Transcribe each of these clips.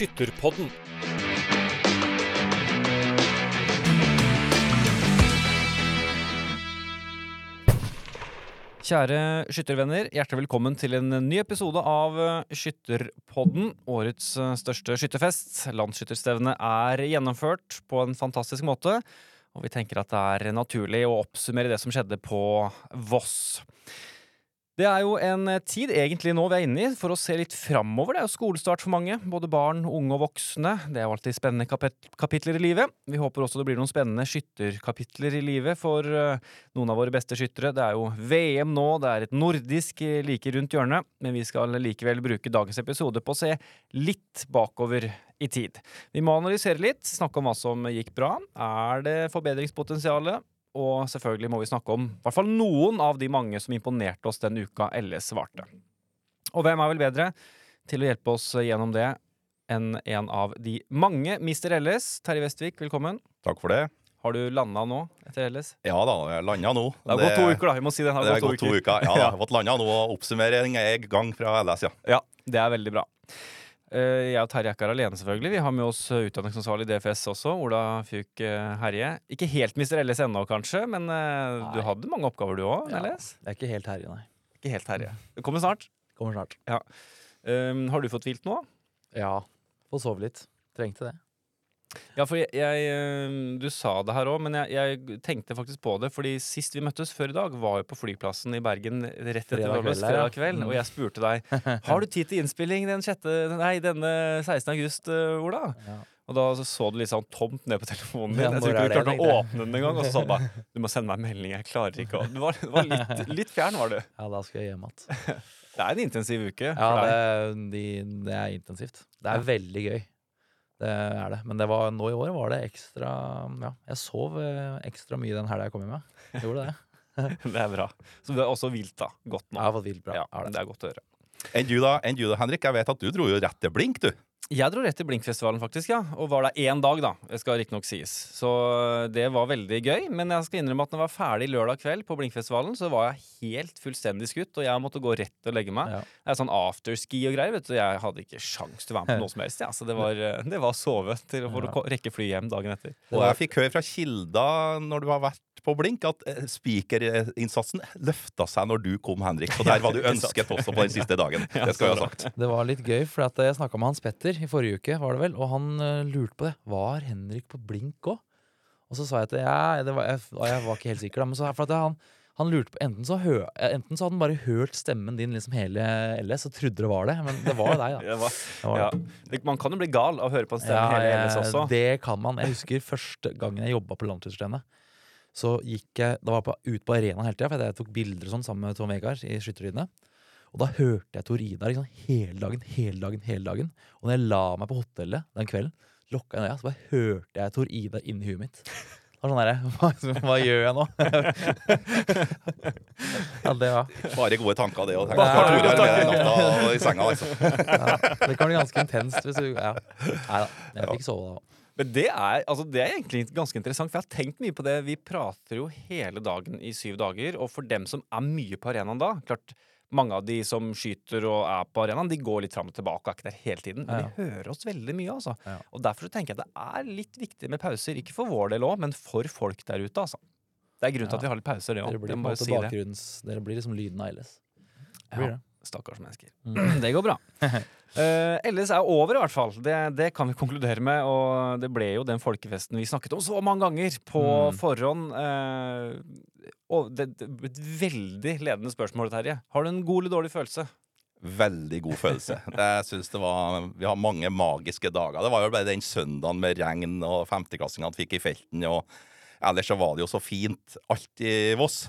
Skytterpodden. Kjære skyttervenner, hjertelig velkommen til en ny episode av eh, Skytterpodden. Årets eh, største skytterfest, landsskytterstevnet, er gjennomført på en fantastisk måte. Og vi tenker at det er naturlig å oppsummere det som skjedde på Voss. Det er jo en tid egentlig nå vi er inne i for å se litt framover. Det er jo skolestart for mange, både barn, unge og voksne. Det er jo alltid spennende kapit kapitler i livet. Vi håper også det blir noen spennende skytterkapitler i livet for uh, noen av våre beste skyttere. Det er jo VM nå, det er et nordisk like rundt hjørnet, men vi skal likevel bruke dagens episode på å se litt bakover i tid. Vi må analysere litt, snakke om hva som gikk bra. Er det forbedringspotensialet? Og selvfølgelig må vi snakke om i hvert fall noen av de mange som imponerte oss den uka LS svarte. Og hvem er vel bedre til å hjelpe oss gjennom det enn en av de mange Mr. LS? Terje Vestvik, velkommen. Takk for det. Har du landa nå etter LS? Ja da, jeg landa nå. Det har gått to uker, da. Vi må si det. Det har gått to uker. Ja da, jeg har fått landa nå, og oppsummering er i gang fra LS, ja. Ja, det er veldig bra. Uh, jeg og Terje er ikke her alene, selvfølgelig. Vi har med oss utdanningsansvarlig i DFS også, Ola Fjuk uh, Herje. Ikke helt Mr. LS ennå, kanskje, men nei. du hadde mange oppgaver, du òg, Ja, det er ikke helt herje, nei. Ikke helt Herje. Kommer snart. Kommer snart. Um, har du fått hvilt nå? Ja. Få sove litt. Trengte det. Ja, for jeg, jeg eh, Du sa det her òg, men jeg, jeg tenkte faktisk på det. Fordi sist vi møttes før i dag, var jo på flyplassen i Bergen rett etter Fredag kveld fredag kveld. Mm. Og jeg spurte deg Har du tid til innspilling den 6, nei, denne 16. august, eh, Ola. Ja. Og da så, så du litt sånn tomt ned på telefonen din. Ja, jeg tror ikke du klarte å åpne den engang. Og så sa du bare Du må sende meg en melding, jeg klarer ikke å Du var, var litt, litt fjern, var du. ja, da skal jeg hjem igjen. Det er en intensiv uke. Ja, det, de, det er intensivt. Det er veldig gøy. Det er det. Men det var, nå i år var det ekstra Ja, jeg sov eh, ekstra mye den helga jeg kom hjem. Jeg Gjorde det. det er bra. Så du har også hvilt, da. Godt Jeg nå. har fått hvilt bra. Ja, det. det er godt å høre. Enn du da, Henrik? Jeg vet at du dro jo rett til blink, du. Jeg dro rett til Blinkfestivalen, faktisk, ja. Og var der én dag, da. Det skal riktignok sies. Så det var veldig gøy. Men jeg skal innrømme at når jeg var ferdig lørdag kveld på Blinkfestivalen, så var jeg helt fullstendig skutt, og jeg måtte gå rett og legge meg. Ja. Det er sånn afterski og greier, vet du. Jeg hadde ikke sjans til å være med på noe som helst. Ja. Så det var, det var sove til, å ko- rekke fly hjem dagen etter. Og jeg fikk høre fra Kilda når du har vært på blink, at eh, spikerinnsatsen løfta seg når du kom, Henrik. Og der var du ønsket også på den siste dagen. Det skal vi ha sagt. Det var litt gøy, for jeg snakka med Hans Petter i forrige uke, var det vel, og han eh, lurte på det. Var Henrik på blink òg? Og så sa jeg til ja, det var, jeg, jeg var ikke helt sikker, da, men så, for at han, han lurte på enten så, hø, enten så hadde han bare hørt stemmen din liksom hele LS og trodde det var det, men det var jo deg, da. Det var, Det var ja. det. Man kan jo bli gal av å høre på en stemme hele jeg- LS også. Det kan man. Jeg husker første gangen jeg jobba på Landsskytterstevnet. Så gikk jeg Da var jeg på, ute på arenaen hele tida, for jeg tok bilder og sånn sammen med Tom Vegard i Skytterlydene. Og da hørte jeg Tor Idar liksom, hele dagen, hele dagen, hele dagen. Og når jeg la meg på hotellet den kvelden, lukka jeg øya, så bare hørte jeg Tor Idar inni huet mitt. Sånn der, hva, hva gjør jeg nå? ja, det var Bare gode tanker, det. òg. Altså. ja, Det kan bli ganske intenst hvis du Ja. Nei da, jeg fikk sove da. Men det er, altså det er egentlig ganske interessant, for jeg har tenkt mye på det. Vi prater jo hele dagen i syv dager, og for dem som er mye på arenaen da Klart, mange av de som skyter og er på arenaen, de går litt fram og tilbake, er ikke der hele tiden. Men Ja. de hører oss veldig mye, altså. Ja. Og derfor tenker jeg at det er litt viktig med pauser. Ikke for vår del òg, men for folk der ute, altså. Det er grunnen til at vi har litt pauser, det Dere blir, måte bakgrunns, dere blir liksom lyden av LS. Ja. Stakkars mennesker. Mm. Det går bra. Uh, LS er over, i hvert fall. Det, det kan vi konkludere med. Og det ble jo den folkefesten vi snakket om så mange ganger på Mm. forhånd. eh, og det, et veldig ledende spørsmål, Terje. Har du en god eller dårlig følelse? Veldig god følelse. Jeg synes det var, vi har mange magiske dager. Det var jo bare den søndagen med regn og femteklassingene fikk i felten. Og ellers så var det jo så fint alt i Voss.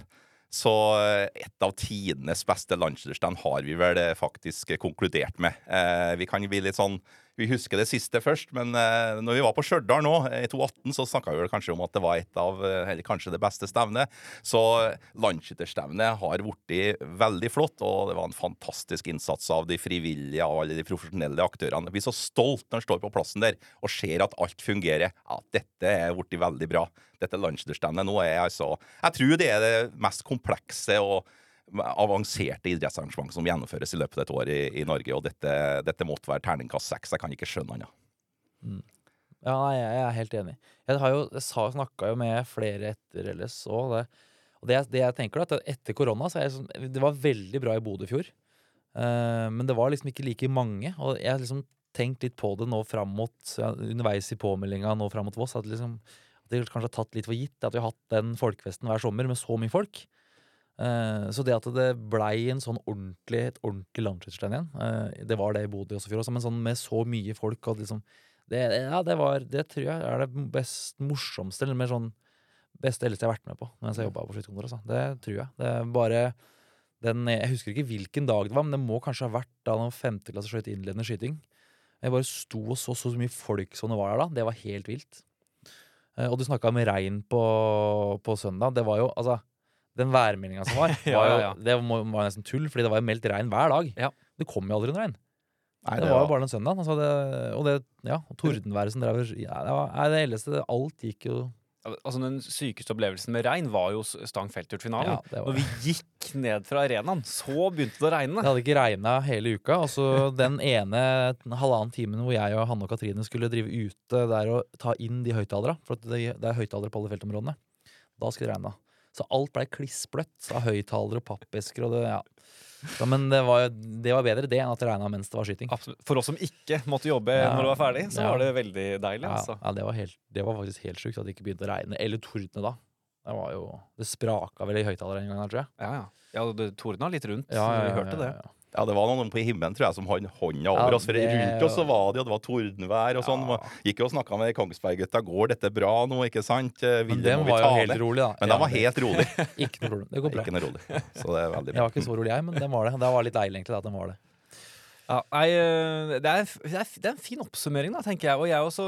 Så eh, et av tidenes beste landslagsstand har vi vel eh, faktisk konkludert med. Eh, vi kan bli litt sånn Vi husker det siste først, men uh, når vi var på Stjørdal nå, i 2018, så snakka vi vel kanskje om at det var et av eh, Eller kanskje det beste stevnet. Så Landskytterstevnet har blitt veldig flott, og det var en fantastisk innsats av de frivillige og alle de profesjonelle aktørene. Jeg blir så stolt når en står på plassen der og ser at alt fungerer. Ja, dette er blitt veldig bra. Dette Landskytterstevnet nå er altså Jeg tror det er det mest komplekse og avanserte idrettsarrangement som gjennomføres i løpet av et år i, i Norge, og dette, dette måtte være terningkast seks. Jeg kan ikke skjønne annet. Ja, nei, jeg er helt enig. Jeg har jo, jeg snakka med flere etter LS òg. Og det, det jeg tenker da, at etter korona så er jeg sånn, Det var veldig bra i Bodø i fjor. Uh, men det var liksom ikke like mange. Og jeg har liksom tenkt litt på det nå fram mot underveis i påmeldinga nå fram mot Voss. At, liksom, at det kanskje har tatt litt for gitt at vi har hatt den folkefesten hver sommer med så mye folk. Eh, så det at det blei en sånn ordentlig, et ordentlig landskjøtterstevne igjen, eh, det var det i Bodø også i fjor men sånn med så mye folk og liksom det, ja, det var Det tror jeg er det best morsomste, eller mer sånn beste eldste jeg har vært med på mens jeg jobba på skytekontoret. Altså. Det tror jeg. Det er bare den, Jeg husker ikke hvilken dag det var, men det må kanskje ha vært da noen femteklasse skøyt innledende skyting. Jeg bare sto og så så mye folk som det var der da. Det var helt vilt. Eh, Og du snakka om regn på, på søndag. Det var jo altså Den værmeldinga som var, var jo, ja, ja. det var nesten tull, fordi det var jo meldt regn hver dag. Ja. Det kom jo aldri noe regn. Nei, Det var jo bare den søndagen. Altså det, og det ja, tordenværet som drev ja, det, var, det eldste Alt gikk jo Altså Den sykeste opplevelsen med regn var jo Stang Felturt-finalen. ja, var, Når vi gikk ned fra arenaen, så begynte det å regne. Det hadde ikke regna hele uka. Og så den ene halvannen timen hvor jeg og Hanne og Katrine skulle drive ute der og ta inn de høyttalerne, for det, det er høyttalere på alle feltområdene, da skulle det regne. Så alt blei klissbløtt av høyttalere og pappesker og det, ja. Så, men det var, det var bedre det enn at det regna mens det var skyting. Absolutt. For oss som ikke måtte jobbe Ja. når det var ferdig, så Ja. var det veldig deilig. Ja, altså. ja det, var helt, det var faktisk helt sjukt at det ikke begynte å regne. Eller tordne da. Det var jo Det spraka vel i høyttaleren en gang tror jeg. Ja, ja. ja det tordna litt rundt. Ja, ja, vi ja, hørte det. Ja, ja. Ja, det var noen på himmelen tror jeg, som hadde hånda Ja, over oss. For det- rundt oss så var det jo, det var tordenvær og sånn. Ja. Gikk jo og snakka med Kongsberg-gutta. Går dette bra nå, ikke sant? Eh, Men Ville, den var jo helt rolig, da. Men Ja, den var det- helt rolig. Ikke noe problem. Det går bra. Ikke noe rolig. Så det er veldig Jeg bra. var ikke så rolig, jeg, men den var det. Det var litt deilig egentlig at den var det. Ja, nei, eh, det, er, det, er, det er en fin oppsummering, da, tenker jeg. Og jeg også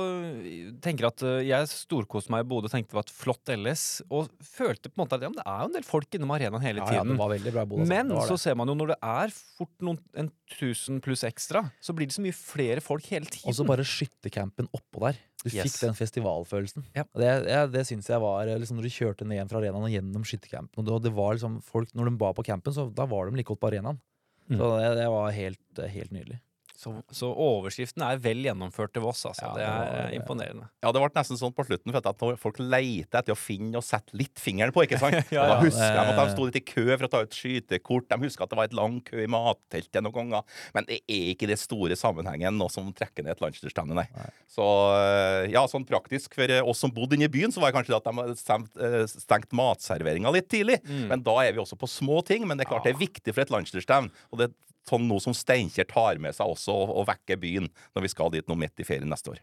tenker at eh, jeg storkoste meg i Bodø, tenkte det var et flott LS, og følte på en måte at ja, det er jo en del folk innom arenaen hele Ja, ja, tiden. det var bra i Bodø. altså. Men så ser man jo når det er fort noen, en tusen pluss ekstra, så blir det så mye flere folk hele tiden. Og så bare skyttercampen oppå der. Du Yes. fikk den festivalfølelsen. Ja. Det, Det, ja, det syns jeg var eh, liksom, Når du kjørte ned fra arenaen og gjennom skyttercampen og det, det var liksom folk, Når de var på campen, så da var de like godt på arenaen. Mm. Så det, det var helt, helt nydelig. Så, så overskriften er vel gjennomført til Voss, altså. Ja, det det er eh, imponerende. Ja, det ble nesten sånn på slutten, for at folk leter etter å finne og sette litt fingeren på, ikke sant? Ja, da husker husker de at de Eh. sto litt i kø for å ta ut skytekort. De husker at det var et lang kø i matteltet noen ganger. Men det er ikke det store sammenhengen nå som trekker ned et landsdelsstevne, nei. Nei. Så eh, ja, sånn praktisk for eh, oss som bodde inne i byen, så var det kanskje det at de hadde stengt, stengt matserveringa litt tidlig. Mm. Men da er vi også på små ting. Men det er klart det er viktig for et landsdelsstevne. Og det sånn noe som Steinkjer tar med seg også, og, og vekker byen når vi skal dit nå midt i ferien neste år.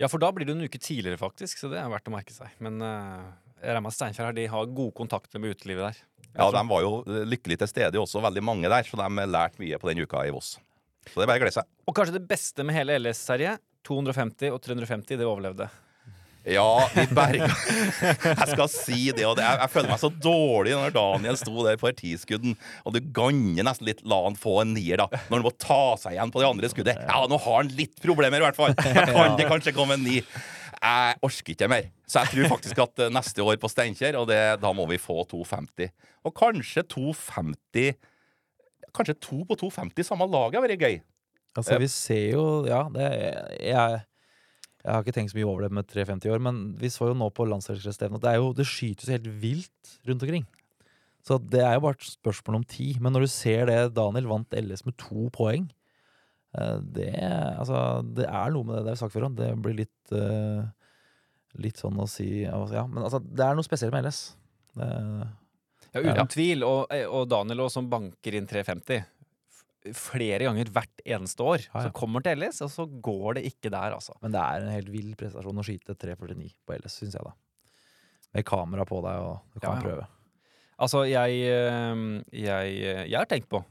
Ja, for da blir det en uke tidligere, faktisk, så det er verdt å merke seg. Men uh, jeg regner med Steinkjer her, de har gode kontakter med utelivet der. Ja, de var jo eh, lykkelig til stede også, veldig mange der, så de lærte mye på den uka i Voss. Så det er bare å glede seg. Og kanskje det beste med hele LS-serie, 250 og 350, det overlevde. Ja, vi berga Jeg skal si det, og det, jeg, jeg føler meg så dårlig når Daniel sto der på partiskudden, og du ganner nesten litt La han få en nier, da. Når han må ta seg igjen på det andre skuddet. Ja, nå har han litt problemer, i hvert fall. Da kan det kanskje komme en ni. Jeg orker ikke mer. Så jeg tror faktisk at eh, neste år på Steinkjer, og det, da må vi få 250. Og kanskje 250 Kanskje to på 250 i samme lag hadde vært gøy. Altså, vi ser jo Ja, det jeg, jeg har ikke tenkt så mye over det med 350 år, men vi så jo nå på landslagsstevnet at det, er jo, det skytes helt vilt rundt omkring. Så det er jo bare et spørsmål om tid. Men når du ser det Daniel vant LS med to poeng eh, det, altså, det er noe med det det vi sagt før. Det blir litt uh, Litt sånn å si Ja, men altså, det er noe spesielt med LS. Det, Ja, uten Ja. tvil. Og, eh, og Daniel også, som banker inn 350 f- flere ganger hvert eneste år. Ja, ja. Så kommer til LS, og så går det ikke der, altså. men det er en helt vill prestasjon å skyte 349 på LS, syns jeg, da. Med kamera på deg, og du kan Ja, ja. prøve. Altså, jeg, eh, jeg, jeg har tenkt på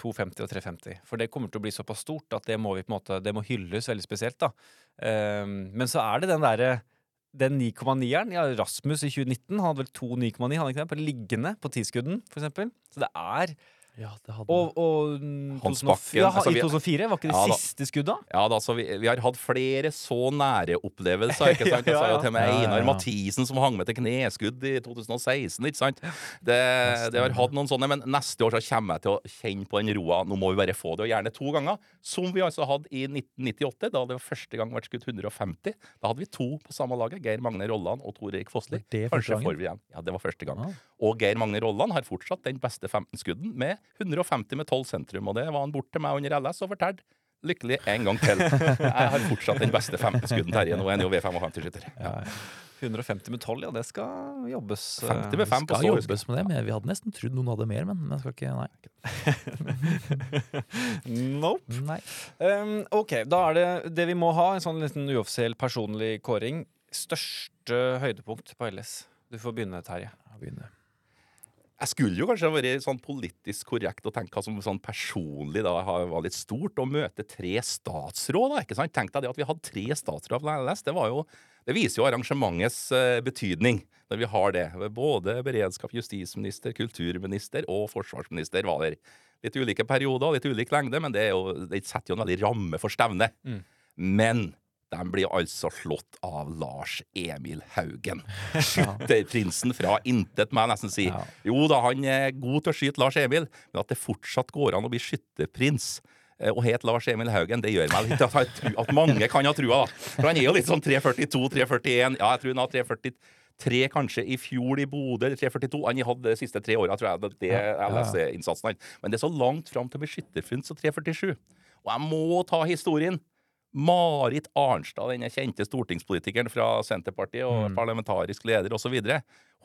250 og 350, for det kommer til å bli såpass stort at det må, vi på en måte, det må hylles veldig spesielt. da. Eh, Men så er det den derre den 9,9-eren. Ja, Rasmus i 2019 han hadde vel to 9,9 han ikke det, på liggende på tiskudden, eksempel. Så det er Ja, det hadde Og, og mm, Hans 2004, Bakken, ja, altså, i 2004 var ikke det Ja, da. siste skuddet? Ja, da, så vi, vi har hatt flere så nære opplevelser. ikke sant? Ja, Altså, ja. Til meg Ja, ja, Einar ja. Mathisen som hang med til kneskudd i 2016. ikke sant? Det, det har hatt noen sånne, Men neste år så kommer jeg til å kjenne på den roa. Nå må vi bare få det, og gjerne to ganger. Som vi altså hadde i 1998, da det var første gang vært skutt 150. Da hadde vi to på samme laget. Geir Magne Rolland og Tor Erik Fossli. Var det første Kanskje gangen? får vi igjen. Ja, det var første gang. Ah. Og Geir Magne Rolland har fortsatt den beste 15-skudden med 150 med 12 sentrum. Og det var han bort til meg under LS og fortalte. Lykkelig en gang til. Jeg har fortsatt den beste 15-skudden, Terje. Nå er jo V55-skytter. Ja. 150 med 12, ja, det skal jobbes. eh, 50 med 5 på Skal så, jobbes med det, men vi hadde nesten trodd noen hadde mer, men men jeg skal ikke Nei. Nope. nei. Um, ok, da er det det vi må ha, en sånn liten uoffisiell personlig kåring. Største høydepunkt på LS. Du får begynne, Terje. Jeg begynner. Jeg skulle jo kanskje vært sånn politisk korrekt og tenkt hva som sånn personlig da var litt stort. Å møte tre statsråd, da, ikke sant? Tenk deg det at vi hadde tre statsråd på LLS. Det, var jo, det viser jo arrangementets eh, betydning når vi har det. Både beredskap, justisminister, kulturminister og forsvarsminister var der. Litt ulike perioder, litt ulik lengde, men det, er jo, det setter jo en veldig ramme for stevnet. Mm. Men de blir altså slått av Lars Emil Haugen. Skytterprinsen fra intet, må jeg nesten si. Ja. Jo da, han er god til å skyte Lars Emil, men at det fortsatt går an å bli skytterprins eh, og het Lars Emil Haugen, det gjør meg litt at, tror- at mange kan ha trua, da. For han er jo litt sånn 342-341. Ja, jeg tror han har 343 kanskje i fjor i Bodø, eller 342. Han hatt de siste tre åra, tror jeg. Det, er ja. LS-innsatsen hans. Men det er så langt fram til å bli skytterprins og 347. Og jeg må ta historien. Marit Arnstad, denne kjente stortingspolitikeren fra Senterpartiet og Mm. parlamentarisk leder osv.,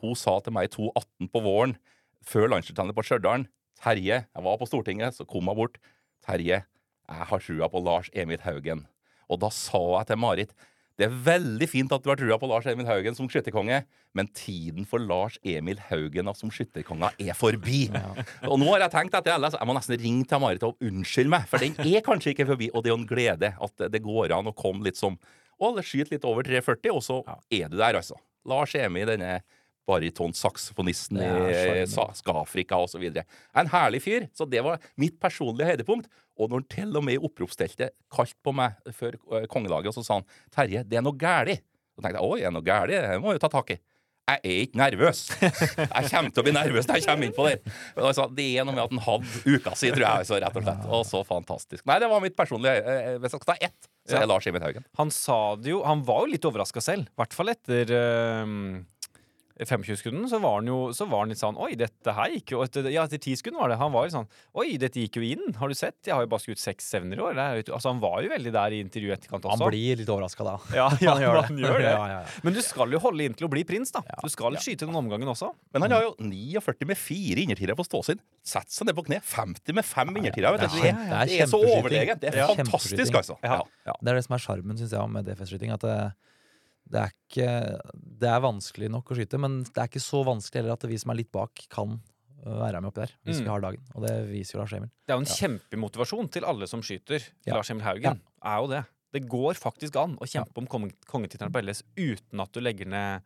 hun sa til meg i 2018 på våren, før landsdelstrener på Stjørdal Terje, jeg var på Stortinget, så kom hun bort. Terje, jeg har trua på Lars Emil Haugen. Og da sa jeg til Marit det er veldig fint at du har trua på Lars Emil Haugen som skytterkonge, men tiden for Lars Emil Haugen som skytterkonge er forbi. Og nå har jeg tenkt etter LS, jeg må nesten ringe til Marit og unnskylde meg, for den er kanskje ikke forbi. Og det er jo en glede at det går an å komme litt som å, det skyter litt over 340, og så er du der, altså. Lars Emil, denne barytonsaksofonisten i er Sa- Skafrika osv. En herlig fyr. Så det var mitt personlige høydepunkt. Og når han til og med i oppropsteltet kalte på meg før eh, kongelaget, og så sa han Terje, det er noe gæli. Så tenkte jeg er det noe gæli? Det må jeg jo ta tak i. Jeg er ikke nervøs. Jeg kommer til å bli nervøs når jeg kommer inn på det. Altså, det er noe med at han hadde uka si, tror jeg. Så rett og slett. Og så fantastisk. Nei, det var mitt personlige eh, Hvis jeg skal ta ett, så er det Lars Emil Haugen. Han sa det jo Han var jo litt overraska selv. I hvert fall etter uh, 25-skuddene. Så var han jo så var han litt sånn Oi, dette her gikk jo etter, Ja, etter 10 sekunder var det. Han var litt sånn Oi, dette gikk jo inn. Har du sett? Jeg har jo bare skutt seks sevner i år. Det Altså, han var jo veldig der i intervjuet etterkant også. Han blir litt overraska da. ja, ja, Han gjør det. han gjør det. Ja, ja, ja. Men du skal jo holde inn til å bli prins, da. Ja, Du skal skyte den omgangen også. Men han har jo 49 med fire innertiere på ståsiden. Sett seg ned på kne. 50 med fem innertiere. vet du. det Det, det er det er så overlegent. Det er fantastisk, altså. Ja. Ja. Det er det som er sjarmen, syns jeg, med DFS-skyting. At det, er ikke Det er vanskelig nok å skyte, men det er ikke så vanskelig heller at vi som er litt bak, kan øh, være med oppi der. Hvis Mm. vi har dagen. Og det viser jo Lars Emil. Det er jo en kjempemotivasjon til alle som skyter. Ja. Lars Emil Haugen er jo det. Det går faktisk an å kjempe om konge- kongetittelen på LS uten at du legger ned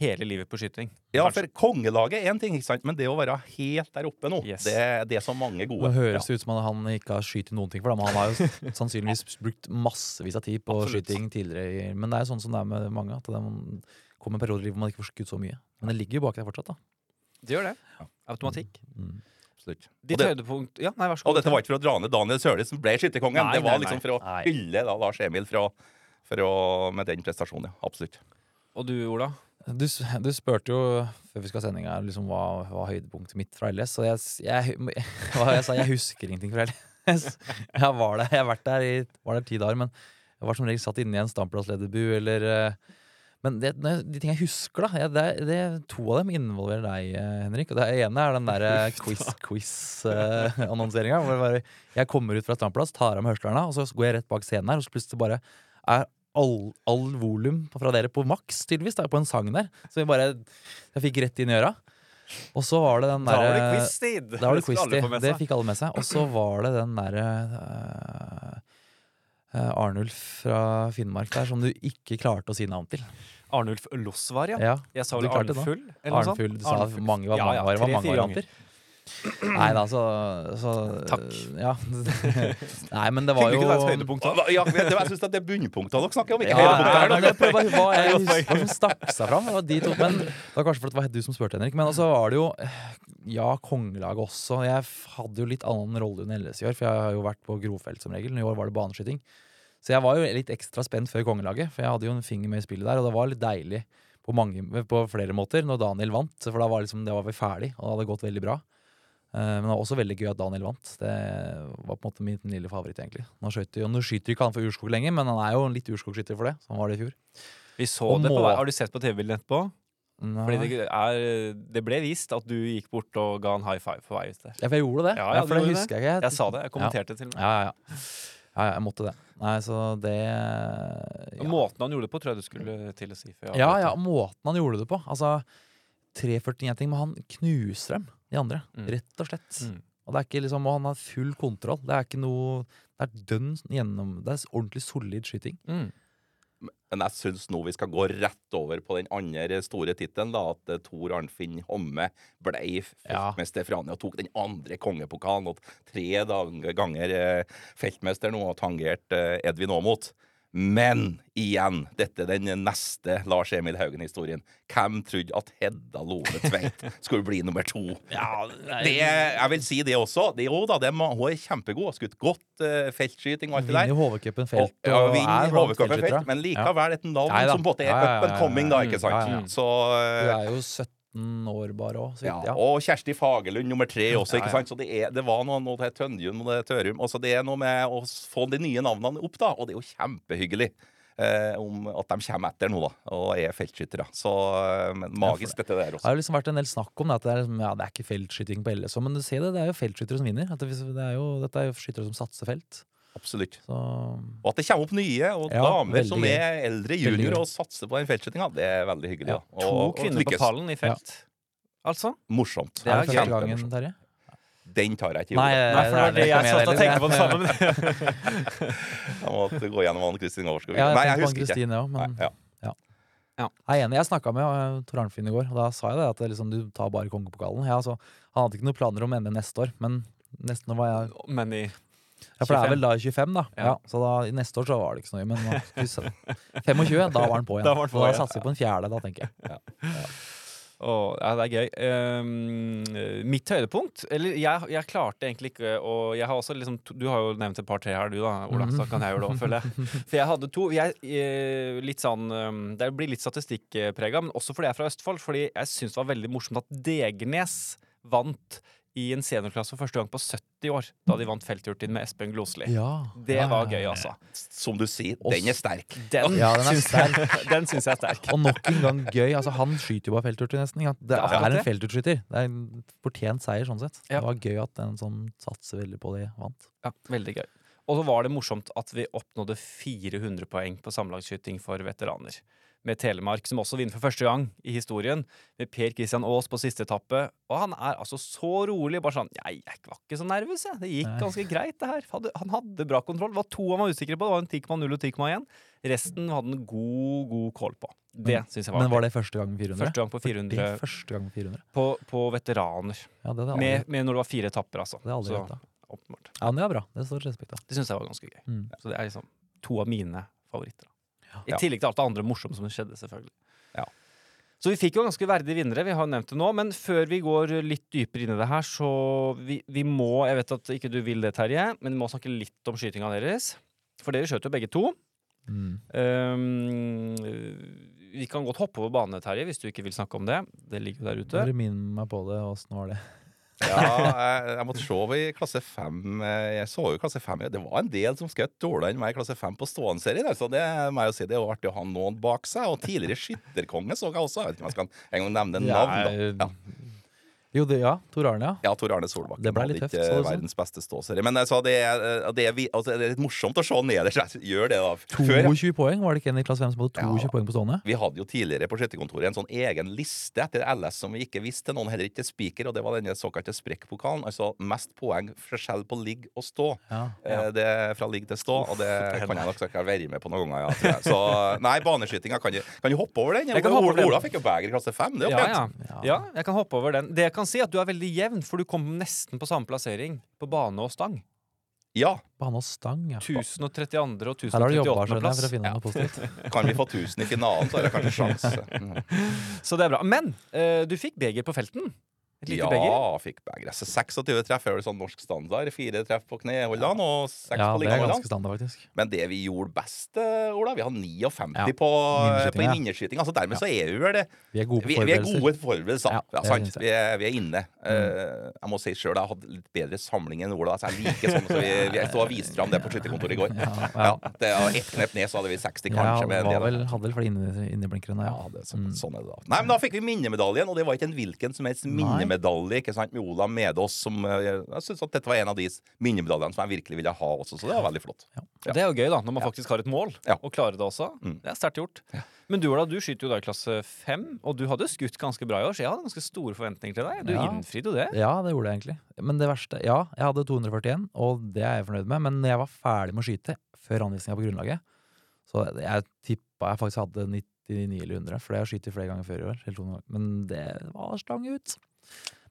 hele livet på skyting. Ja, for kongelaget er én ting, ikke sant? men det å være helt der oppe nå, Yes. det, det er så mange gode. Det høres ja. ut som at han ikke har skutt noen ting for det, men han har jo sannsynligvis brukt massevis av tid på Absolutt. skyting tidligere. Men det er jo sånn som det er med mange, at det kommer perioder i livet hvor man ikke får skutt så mye. Men det ligger jo bak der fortsatt, da. Det gjør det. Automatikk. Mm. Absolutt. Ditt Og, det, Ja, nei, og dette var ikke for å dra ned Daniel Sørli, som ble skytterkongen. Nei, Det var nei, liksom for å hylle da, Lars Emil fra, for å, med den prestasjonen. Ja. Absolutt. Og du, Ola? Du, du spurte jo før vi skal ha sending her, liksom, hva var høydepunktet mitt fra LS. Og jeg, jeg, hva jeg sa jeg husker ingenting fra LS. Jeg var der, jeg har vært der i var der ti dager, men jeg var som regel satt inne i en standplasslederbu eller eh, Men det, de ting jeg husker, da jeg, det, det, To av dem involverer deg, eh, Henrik. Og det ene er den derre quiz-quiz-annonseringa. Uh, jeg kommer ut fra standplass, tar av meg hørselene, og så går jeg rett bak scenen her, og så plutselig bare er all, all volum fra dere på maks, tydeligvis, da, på en sang der. Så jeg bare Jeg fikk rett inn i øra. Og så var det den Da var det derre quiz-tid! Da var det quiz-tid. få med Det fikk alle med seg. Og så var det den derre uh, Arnulf fra Finnmark der som du ikke klarte å si navn til. Arnulf Losvar, ja. Ja, Jeg sa vel det. Arnfull? Arnfull. Du sa Arnfull. mange var Ja, ja, mange, det varianter. Nei da, så, så Takk. Ja. Nei, men det var jo det vært et høydepunkt, da? Ja, det, jeg syns det er bunnpunktene dere snakker om. Ikke Ja, her jeg hva er hva som stakk seg fram. Det var de to, men det var kanskje fordi det var du som spurte, Henrik. Men så var det jo Ja, kongelaget også. Jeg hadde jo litt annen rolle enn ellers i år, for jeg har jo vært på grovfelt som regel. I år var det baneskyting. Så jeg var jo litt ekstra spent før kongelaget, for jeg hadde jo en finger med i spillet der, og det var litt deilig på, mange, på flere måter når Daniel vant, for da var, liksom, det var vi ferdig, og det hadde gått veldig bra. Eh, Men det var også veldig gøy at Daniel vant. Det var på en måte min lille favoritt, egentlig. Nå, skjøter, nå skyter ikke han for Urskog lenger, men han er jo en litt Urskog-skytter for det. Som han var det i fjor. Vi så Og det på vei. Har du sett på TV-bildet etterpå? Nei. Fordi det, er, det ble vist at du gikk bort og ga en high five på vei ut der. Ja, for jeg gjorde det. Ja, Ja, ja, for det husker jeg ikke. Jeg sa det. Jeg kommenterte til og med. Ja, ja, ja. ja, ja, jeg måtte det. Nei, så det ja. Måten han gjorde det på, tror jeg du skulle til å si. For ja, ja, måten han gjorde det på. Altså 341 ting, men han knuser dem, de andre. Mm. Rett og slett. Mm. Og det er ikke liksom, og han har full kontroll. Det er ikke noe Det er dønn gjennom Det er ordentlig solid skyting. Mm. Men jeg syns nå vi skal gå rett over på den andre store tittelen. da, At eh, Tor Arnfinn Homme ble Ja. feltmester for Anja og tok den andre kongepokalen. Og tre ganger eh, feltmester nå og tangert eh, Edvin Aamodt. Men igjen, dette er den neste Lars Emil Haugen-historien. Hvem trodde at Hedda Lone Tveit skulle bli nummer to? Det, jeg vil si det også. Det, jo da, det hun er kjempegod. Har skutt godt uh, feltskyting og alt det der. Vinner HV-cupen felt. Og, ja, vinner er felt, men likevel et navn ja. som måte er Ja, ja, ja, up and coming, da, ikke sant? ja, ja. Så Du eh, er jo 17 år bare òg, ja. Ja. Og Kjersti Fagerlund nummer tre også, ikke ja. sant? Så det, er, det var noe, noe til Tønnjum og Tørum. Også det er noe med å få de nye navnene opp, da, og det er jo kjempehyggelig. Eh, om at de kommer etter nå, da, og er feltskyttere. Så eh, men magisk, dette der Det har liksom vært en del snakk om det, at det er, liksom, ja, det er ikke feltskyting på LSO, men du ser det, det er jo feltskyttere som vinner. Det, det er jo, dette er jo skyttere som satser felt. Absolutt. Så Og at det kommer opp nye, og Ja, damer veldig som er eldre juniorer og satser på den feltskytinga, det er veldig hyggelig. Ja. To Og- og kvinner på lykkes. pallen i felt. Altså. Morsomt. Det er er det første gangen. Terje? Den tar jeg ikke i Nei, hodet. Nei, for det var det jeg satt og tenkte på det samme. Jeg måtte gå gjennom Anne Kristin Overskog. Ja, Nei, jeg på husker ikke. Ja, men Nei, ja. Jeg er enig. Jeg snakka med uh, Tor Arnfinn i går, og da sa jeg det. At det liksom, du tar bare kongepokalen. Ja, altså, han hadde ikke noen planer om å ende neste år, men nesten var jeg Men i Ja, for det er vel da i 25, da. Ja. Ja. så da, neste år så var det ikke så nøye. Men nå, skal vi se. 25, da var han på igjen. Da var på da ja. satser vi på en fjerde, da, tenker jeg. Å, ja, det er gøy. Um, mitt høydepunkt Eller jeg, jeg klarte egentlig ikke å jeg har også liksom, Du har jo nevnt et par-tre her, du da, Ola. Så kan jeg gjøre det òg, føler jeg. For jeg hadde to. Jeg, eh, litt sånn, ehm, det blir litt statistikkprega, men også fordi jeg er fra Østfold. Fordi jeg syns det var veldig morsomt at Degernes vant i en seniorklasse for første gang på 70 år. Da de vant felthurtin med Espen Glosli. Ja. Det var gøy, altså. Som du sier, den er sterk. Den, Ja, den er syns jeg, den syns jeg er sterk. Og nok en gang gøy. Altså, han skyter jo bare felthurtig, nesten. Det Ja, er det. en felthurtskyter. Det er en fortjent seier, sånn sett. Ja. Det var gøy at den som satser veldig på det, vant. Ja, veldig gøy. Og så var det morsomt at vi oppnådde 400 poeng på samlagsskyting for veteraner. Med Telemark, som også vinner for første gang i historien. Med Per Christian Aas på siste etappe. Og han er altså så rolig. Bare sånn Jeg, jeg var ikke så nervøs, jeg. Det gikk Nei. ganske greit, det her. Hadde, han hadde bra kontroll. Det var to han var usikker på. Det var en 10,0 og 10,1. Resten hadde han god, god kål på. Det Men- syns jeg var Men var det første gang med 400? Første gang på 400 er første gang med 400. på, på veteraner. Ja, det, aldri, Med, med når det var fire etapper, altså. det aldri Så, da. åpenbart. Ja, men det er bra. Det står respekt av. Det syns jeg var ganske gøy. Mm. Så det er liksom to av mine favoritter. I tillegg til alt det andre morsomme som skjedde, selvfølgelig. Ja. Så vi fikk jo ganske verdige vinnere, vi har nevnt det nå. Men før vi går litt dypere inn i det her, så vi, vi må Jeg vet at ikke du vil det, Terje, men vi må snakke litt om skytinga deres. For dere skjøt jo begge to. Mm. Um, vi kan godt hoppe over banen Terje, hvis du ikke vil snakke om det. Det ligger jo der ute. Bare minn meg på det. Åssen var det? Ja, jeg, jeg måtte se i klasse fem. eh, Jeg så jo klasse fem. Det var en del som skjøt dårligere enn meg i klasse fem på stående-serien. Så det må jeg jo si, det er jo artig å ha noen bak seg. Og tidligere skytterkonge så jeg også. Jeg vet ikke om jeg skal en gang nevne navn. da. Ja. Jo, det, ja. Tor Arne, ja. Ja, Tor Arne Solbakken Det ble litt tøft, ikke så det ut verdens beste ståserie. Men altså, det, er, det, er, altså, det er litt morsomt å se nederst. Gjør det, da. Før, 22 poeng, var det ikke en i klasse 5 som hadde 22 Ja. poeng på stående? vi hadde jo tidligere på skytterkontoret en sånn egen liste etter LS som vi ikke visste noen, heller ikke spiker, og det var denne såkalte sprekkpokalen. Altså mest poeng forskjell på ligg og stå. Ja. Eh, Det er fra ligg til stå, og det kan jeg nok sikkert være med på noen ganger. Ja, tror jeg. Så nei, baneskytinga kan, du- kan du hoppe over den? Jeg kan hoppe over den. Ola fikk jo beger i klasse fem. Det er jo Ja, pent. ja. Ja. ja, jeg kan hoppe over den. Det kan kan si at du er veldig jevn, for du kom nesten på samme plassering på bane og stang. Ja, Bane og stang, ja. 1032. og Her har du jobba 1038. plass. for å finne noe positivt. kan vi få 1000 i finalen, så er det kanskje sjanse. Mm. Så det er bra. Men uh, du fikk beger på felten. Et lite Ja, beger. fikk beger. Så 26 treff er vel sånn norsk standard. Fire treff på kneholdene og seks Ja, på faktisk. Men det vi gjorde best, eh, Ola Vi har 59 Ja, på, innerskyting, på ja. Altså, dermed så er vi vel det. Vi er gode på forberedelser. vi. Ja, Ja? Vi, er, vi er inne. Uh, jeg må si sjøl jeg hadde litt bedre samling enn Ola. Altså, jeg liker sånn, så vi, vi og viste fram det på skytterkontoret i går. Ja, Ja, ja. det Ett knep ned, så hadde vi 60, kanskje. Ja, var vel, hadde vel flere inneblinkere Ja, ja. det er sånn, Mm. sånn er det da. Nei, men Da fikk vi minnemedaljen, og det var ikke en hvilken som helst Nei. Minnemedalje. ikke sant, Med Ola med oss. Som, eh, jeg synes at dette var en av de minnemedaljene som jeg virkelig ville ha også, så det var veldig flott. Ja. Det er jo gøy, da, når man faktisk har et mål, Ja. og klarer det også. Mm. Det er sterkt gjort. Men du Ola, du skyter jo da i klasse fem, og du hadde skutt ganske bra i år, så jeg hadde ganske store forventninger til deg. Du Ja. innfridde jo det. Ja, det gjorde jeg egentlig. Men det verste Ja, jeg hadde 241, og det er jeg fornøyd med. Men jeg var ferdig med å skyte, før anvisninga på grunnlaget, så jeg tippa jeg faktisk hadde 99 eller 100, for det har jeg skutt flere ganger før i år. Men det var stang ut.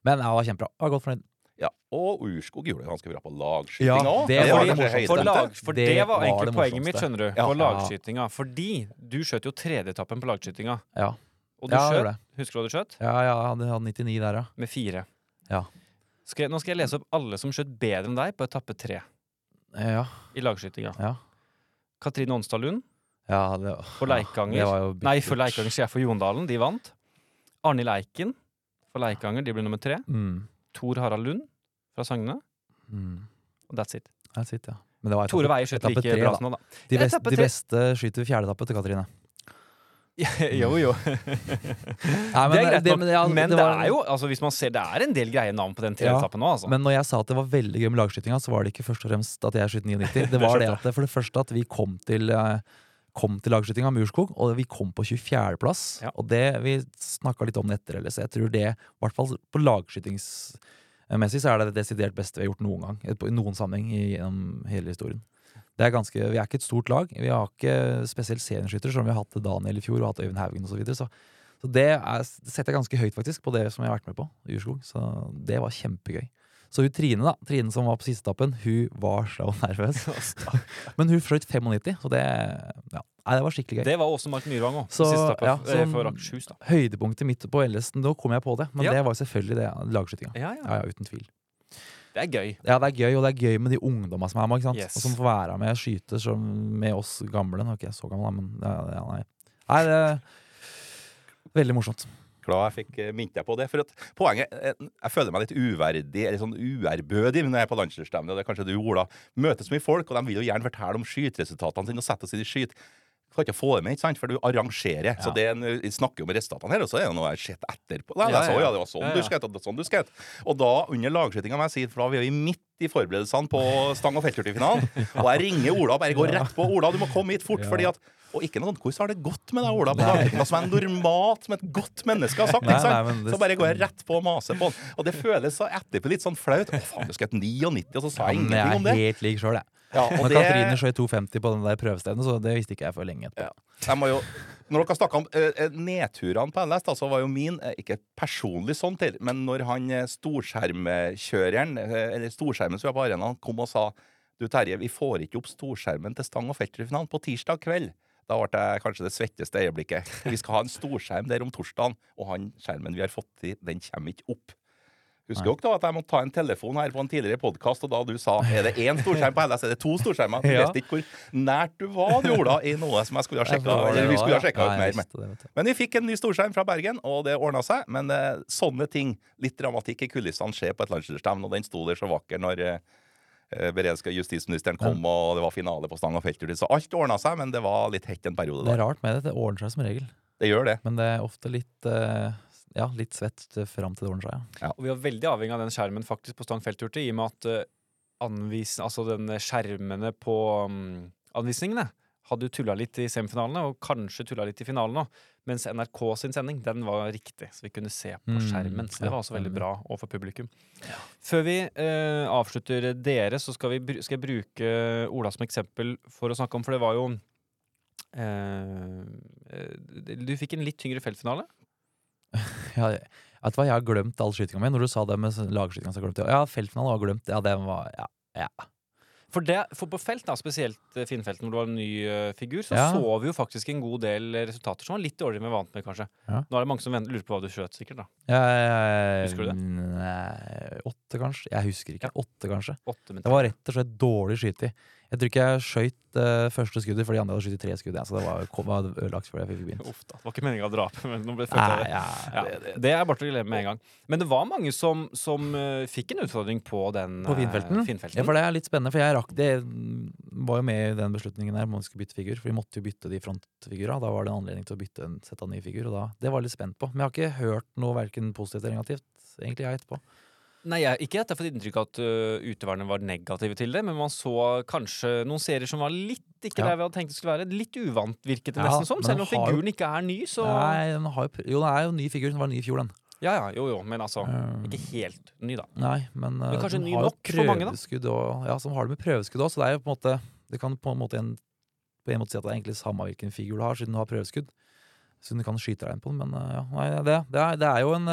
Men ja, det var kjempebra. Jeg var godt fornøyd. Ja, Og Urskog gjorde det ganske bra på lagskyting Ja, òg. det var var det. For, lag, for det, Det var egentlig det poenget mitt, skjønner du, Ja. på lagskytinga. Fordi du skjøt jo tredjeetappen på lagskytinga. Ja, Og du ja skjøt, husker du hva du skjøt? Ja, ja, jeg hadde, hadde 99 der, ja. Med fire. Ja. Skal jeg, nå skal jeg lese opp alle som skjøt bedre enn deg på etappe tre Ja, i lagskytinga. ja. Katrine Onstad Lund ja det, for Leikanger. det var jo Nei, for. Leikanger sier jeg for Jondalen. De vant. Arnhild Eiken for Leikanger, de ble nummer tre. Mm, Tor Harald Lund fra Sagne. mm. Og that's it. That's it, ja. Men det var Tore etappe- Weier skjøt like tre, bra som nå, da. De, best, de beste skyter fjerde etappe til Katrine. jo, jo. Nei, det er greit nok. men, ja, men det, var- er jo, altså hvis man ser, det er en del greie navn på den treetappen nå, altså. Men når jeg sa at det var veldig gøy med lagskytinga, så var det ikke først og fremst at jeg skjøt 99. Det var det at for det første at vi kom til eh, Kom til lagskytinga av Murskog, og vi kom på 24.-plass. Ja. Og det, vi snakka litt om det etter, så jeg tror det, i hvert fall på lagskytingsmessig, så er det det desidert beste vi har gjort noen gang. I noen sammenheng gjennom hele historien. Det er ganske, vi er ikke et stort lag. Vi har ikke spesielt seniorskyttere, som vi har hatt Daniel i fjor og hatt Øyvind Haugen osv. Så, videre. så så det er, setter jeg ganske høyt faktisk på det som jeg har vært med på i Urskog. Så det var kjempegøy. Så hun Trine, da, Trine som var på siste etappen, hun var så nervøs. Men hun fløyt 95, så det, ja, nei, det var skikkelig gøy. Det var også Mark Myrvang òg, ja, eh. Høydepunktet mitt på LS, nå kom jeg på det, men Ja. det var selvfølgelig det lagskytinga. Ja, ja. Ja, uten tvil. Det er gøy. Ja, det er gøy, og det er gøy med de ungdomma som er med? Yes. og som får være med og skyte som med oss gamle. Nå er ikke jeg så gammel, da, men ja, ja, nei. nei, det er veldig morsomt. Glad jeg fikk eh, minnet deg på det. For at poenget eh, Jeg føler meg litt uverdig eller sånn uærbødig når jeg er på landslagsstevne, og Det er kanskje du, Ola. Møter så mye folk, og de vil jo gjerne fortelle om skyteresultatene sine og sette oss inn i skyt. Du kan ikke få det med, ikke sant? for du arrangerer. Så det en, Vi snakker jo med resultatene her, og så er det noe jeg har sett etterpå. Nei, Ja, så, ja. ja, det var sånn Ja, ja. du skjøt, og sånn du skjøt. Og da, under lagskytinga, må jeg si, for da er vi midt i forberedelsene på stang- og felthurtigfinalen, og jeg ringer Ola og bare går rett på. Ola, du må komme hit fort, Ja. fordi at og ikke noe sånn, Hvordan har det gått med deg, Ola, på lagskytinga, som er normalt, som et godt menneske har sagt? Nei, nei, det- Så bare går jeg rett på og maser på han. Og det føles så etterpå litt sånn flaut. Å, faen, du skal hete 99, og så sa jeg men om ingenting om er det. helt lik sjøl, jeg. Ja, og det Katrine skjøt 250 på den der prøvestevnet, så det visste ikke jeg for lenge etterpå. jeg må jo, Når dere snakka om eh, eh, nedturene på LS, da, så var jo min eh, ikke personlig sånn til, men når han eh, storskjermkjøreren, eller storskjermen som var på arenaen, kom og sa du Terje, vi får ikke opp storskjermen til stang- og feltfinalen på tirsdag kveld. Da ble det kanskje det svetteste øyeblikket. Vi skal ha en storskjerm der om torsdagen, og han skjermen vi har fått til, den kommer ikke opp. Husker dere da at jeg måtte ta en telefon her på en tidligere podkast, og da du sa er det én storskjerm på LS, er det to storskjermer? Du Ja. visste ikke hvor nært du var, du, Ola, i noe som jeg skulle ha sjekka, eller vi skulle ha sjekka ut mer med. Men vi fikk en ny storskjerm fra Bergen, og det ordna seg. Men eh, sånne ting, litt dramatikk i kulissene, skjer på et landslagsstevne, og den sto der så vakker når eh, beredskap justisministeren kom, og det var finale på stang og felttur. Så alt ordna seg, men det var litt hett en periode Det er rart med det. Det ordner seg som regel. Det gjør det. Men det er ofte litt uh ja, litt svett fram til det ordner seg. Ja. Og vi var veldig avhengig av den skjermen faktisk på stang felthurte, i og med at eh, anvis, altså den skjermene på um, anvisningene hadde jo tulla litt i semifinalene, og kanskje tulla litt i finalen òg. Mens NRK sin sending, den var riktig, så vi kunne se på Mm, skjermen. Så det var også veldig bra, bra overfor publikum. Før vi eh, avslutter dere, så skal, vi, skal jeg bruke Ola som eksempel for å snakke om, for det var jo eh, eh, Du fikk en litt tyngre feltfinale. Ja, Vet du hva, jeg har glemt all skytinga mi. Når du sa det med lagskytinga, så glemte jeg Ja, feltfinalen var glemt. Ja, det var Ja. ja. For, det, for på felt, da, spesielt eh, Finnfelten, hvor det var en ny uh, figur, så Ja. så vi jo faktisk en god del resultater som var litt dårligere enn vi var vant med, kanskje. Ja. Nå er det mange som venter, lurer på hva du skjøt, sikkert. da Ja, Husker du det? Nei, åtte, kanskje. Jeg husker ikke. Åtte, kanskje. Åtte Det var rett og slett dårlig skyting. Jeg tror ikke jeg skøyt uh, første skuddet, for de andre hadde skutt tre skudd. Ja, så det var, kom, var ødelagt før jeg fikk begynt. Uff. Det var ikke meninga å drape, men nå ble det Nei, ja, ja, det- det- Det er bare til å glemme med en gang. Men det var mange som, som uh, fikk en utfordring på den På finfelten. eh, Finnfelten. Ja, for det er litt spennende, for jeg rakk det var jo med i den beslutningen her om man skulle bytte figur. For vi måtte jo bytte de frontfigura. Da var det en anledning til å bytte en, sette en ny figur. Og da, det var jeg litt spent på. Men jeg har ikke hørt noe verken positivt eller negativt. Egentlig jeg etterpå. Nei, jeg, ikke at jeg har fått inntrykk av at uh, utøverne var negative til det, men man så kanskje noen serier som var litt ikke Ja. der vi hadde tenkt det skulle være. Litt uvant virket det Ja, nesten som, selv om figuren jo- ikke er ny, så Nei, den har jo, jo, den er jo en ny figur. Den var ny i fjor, den. Ja ja, jo jo, men altså Eh, Ikke helt ny, da. Nei, men, Men kanskje ny nok for mange, da? Og, ja, som har det med prøveskudd òg, så det er jo på en måte Det kan på en måte en, på en måte si at det er egentlig samme hvilken figur du har, siden du har prøveskudd. Siden du kan skyte deg inn på den, men eh, ja, nei, det, det, er, det er jo en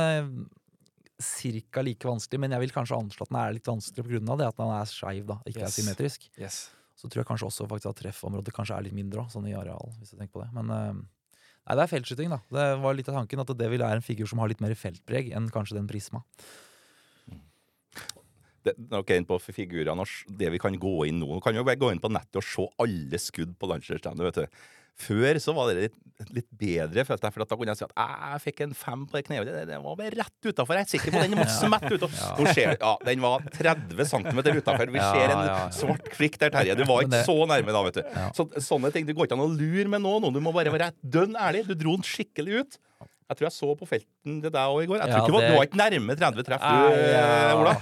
cirka like vanskelig, men jeg vil kanskje anslå at den er litt vanskelig av det at den er skeiv, da, ikke er symmetrisk. Yes. Så tror jeg kanskje også faktisk at treffområdet kanskje er litt mindre sånn i areal, hvis jeg tenker på det. Men eh, nei, det er feltskyting, da. Det var litt av tanken at det vil være en figur som har litt mer feltpreg enn kanskje den Prisma. Det, okay, inn på figurene og det vi kan gå inn nå. Nå kan jo bare gå inn på nettet og se alle skudd på landslagsstevnet. vet du. Før så var det litt, litt bedre, følte jeg, for da kunne jeg si at jeg fikk en fem på det kneet. Det, det var bare rett utafor. Jeg er sikker på den måtte smette ut. Ja. Nå ser ja, den var 30 cm utafor. Vi ser en svart prikk der, Terje. Du var ikke så nærme da, vet du. Så, sånne ting, Du går ikke an å lure med noen. Du må bare være dønn ærlig. Du dro den skikkelig ut. Jeg tror jeg så på felten til deg òg i går. Jeg tror Ja, ikke det- Du var ikke nærme 30 treff, du. Ola.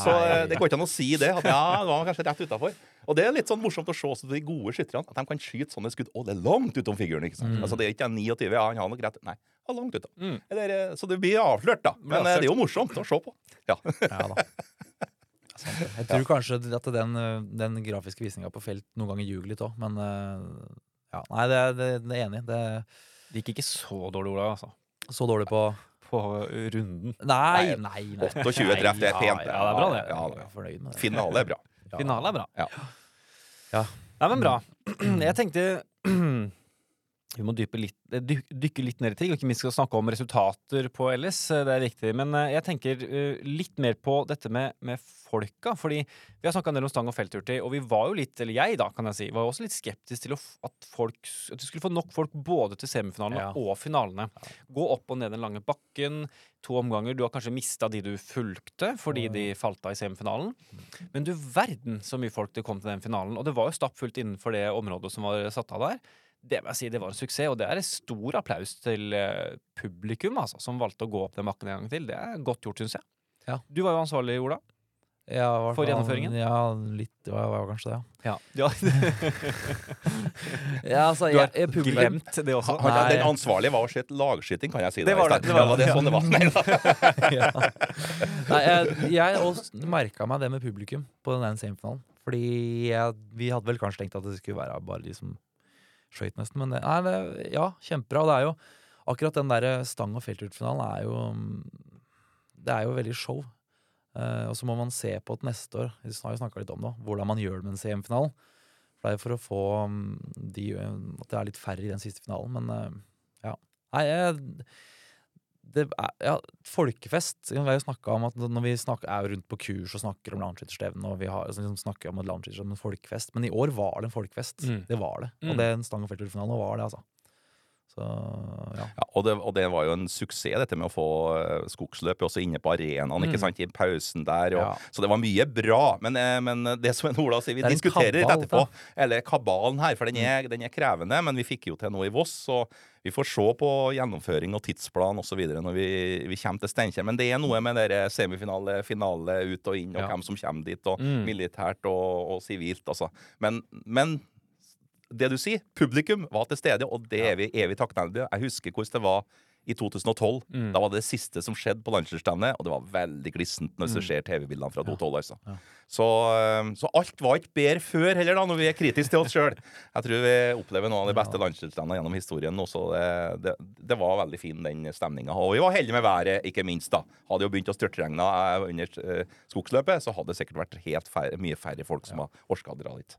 Så eh, det går ikke an å si det. At, ja, det var kanskje rett utafor. Og det er litt sånn morsomt å se også de gode skytterne. At de kan skyte sånne skudd. Og det er langt utom figuren. ikke sant? Mm. Altså, Det er ikke en 29. Ja, han har nok rett. Nei, han er langt utom. Mm. Eller, så det blir avslørt, da. Men eh, det er jo morsomt å se på. Ja. Ja da. Jeg tror kanskje at den, eh, den grafiske visninga på felt noen ganger ljuger litt òg, men eh, ja. Nei, det, er- det, det er enig. Det er Det gikk ikke så dårlig, Ola, altså. så dårlig på På runden. Nei, Nei, nei, nei. 28 treff, det er pent. Ja, ja, det er bra, det. Ja, er. Finale er bra. Finale er bra. Ja. Ja. Nei, men bra. Jeg tenkte vi må litt, eh, dykke litt ned i ting, og ikke minst skal snakke om resultater på LS. eh, Det er viktig. Men eh, jeg tenker litt mer på dette med, med folka. Fordi vi har snakka en del om stang og felthurtig, og vi var jo litt, eller jeg da, kan jeg si, var jo også litt skeptisk til at, folk, at du skulle få nok folk både til semifinalene Ja. og finalene. Gå opp og ned den lange bakken. To omganger. Du har kanskje mista de du fulgte fordi de falt av i semifinalen. Men du verden så mye folk det kom til den finalen. Og det var jo stappfullt innenfor det området som var satt av der. Det vil jeg si, det var en suksess, og det er en stor applaus til eh, publikum, altså, som valgte å gå opp den bakken en gang til. Det er godt gjort, syns jeg. Ja. Du var jo ansvarlig, Ola. Ja, var, For gjennomføringen? Ja, litt. Det var, var kanskje det, ja. Ja. ja altså, Du jeg, har jeg, jeg glemt det også. Ha, den ansvarlige var å se lagskyting, kan jeg si. Det da, var det, det var det det, sånn det var? Nei, Nei, jeg, jeg merka meg det med publikum på den ene semifinalen. Fordi jeg, vi hadde vel kanskje tenkt at det skulle være bare de som skøyt, nesten. Men det, nei, det, ja, kjempebra. Det er jo akkurat den der stang- og feltutfinalen er jo mm, Det er jo veldig show. Eh, og så må man se på at neste år, vi har jo snakka litt om det, hvordan man gjør det med en semifinalen. For det er for å få mm, de, at det er litt færre i den siste finalen. Men eh, ja. Nei, jeg det er, ja, folkefest. Vi har jo snakket om at Når vi snakker, er rundt på kurs og snakker om landsskytterstevne, og vi har, altså, liksom snakker om et som en folkefest, men i år var det en folkefest. Mm. Det var det. Mm. Og den stang- og feltutfinalen var det, altså. Så ja. Ja, og, det, og det var jo en suksess, dette med å få skogsløp også inne på arenaen. Mm. I pausen der. Og, Ja. Så det var mye bra. Men, eh, men det som en Ola sier, vi er diskuterer litt kabal, etterpå. Eller kabalen her, for den er, den er krevende. Men vi fikk jo til noe i Voss. Så vi får se på gjennomføring og tidsplan osv. når vi, vi kommer til Steinkjer. Men det er noe med dere semifinale, finale, ut og inn, og hvem som kommer dit. Og Mm. militært og, og sivilt, altså. Men, men det du sier, publikum var til stede, og det er vi evig takknemlige. Jeg husker hvordan det var i 2012. Mm. Da var det det siste som skjedde på landslagsstevnet, og det var veldig glissent når du Mm. ser TV-bildene fra 2012. altså. Ja. Så, eh, så alt var ikke bedre før heller, da, når vi er kritiske til oss sjøl. Jeg tror vi opplever noen av de beste landslagsstevnene gjennom historien nå, så det, det, det var veldig fin, den stemninga. Og vi var heldige med været, ikke minst. da. Hadde jo begynt å styrtregne eh, under eh, skogsløpet, så hadde det sikkert vært helt færre, mye færre folk som har orka å dra dit.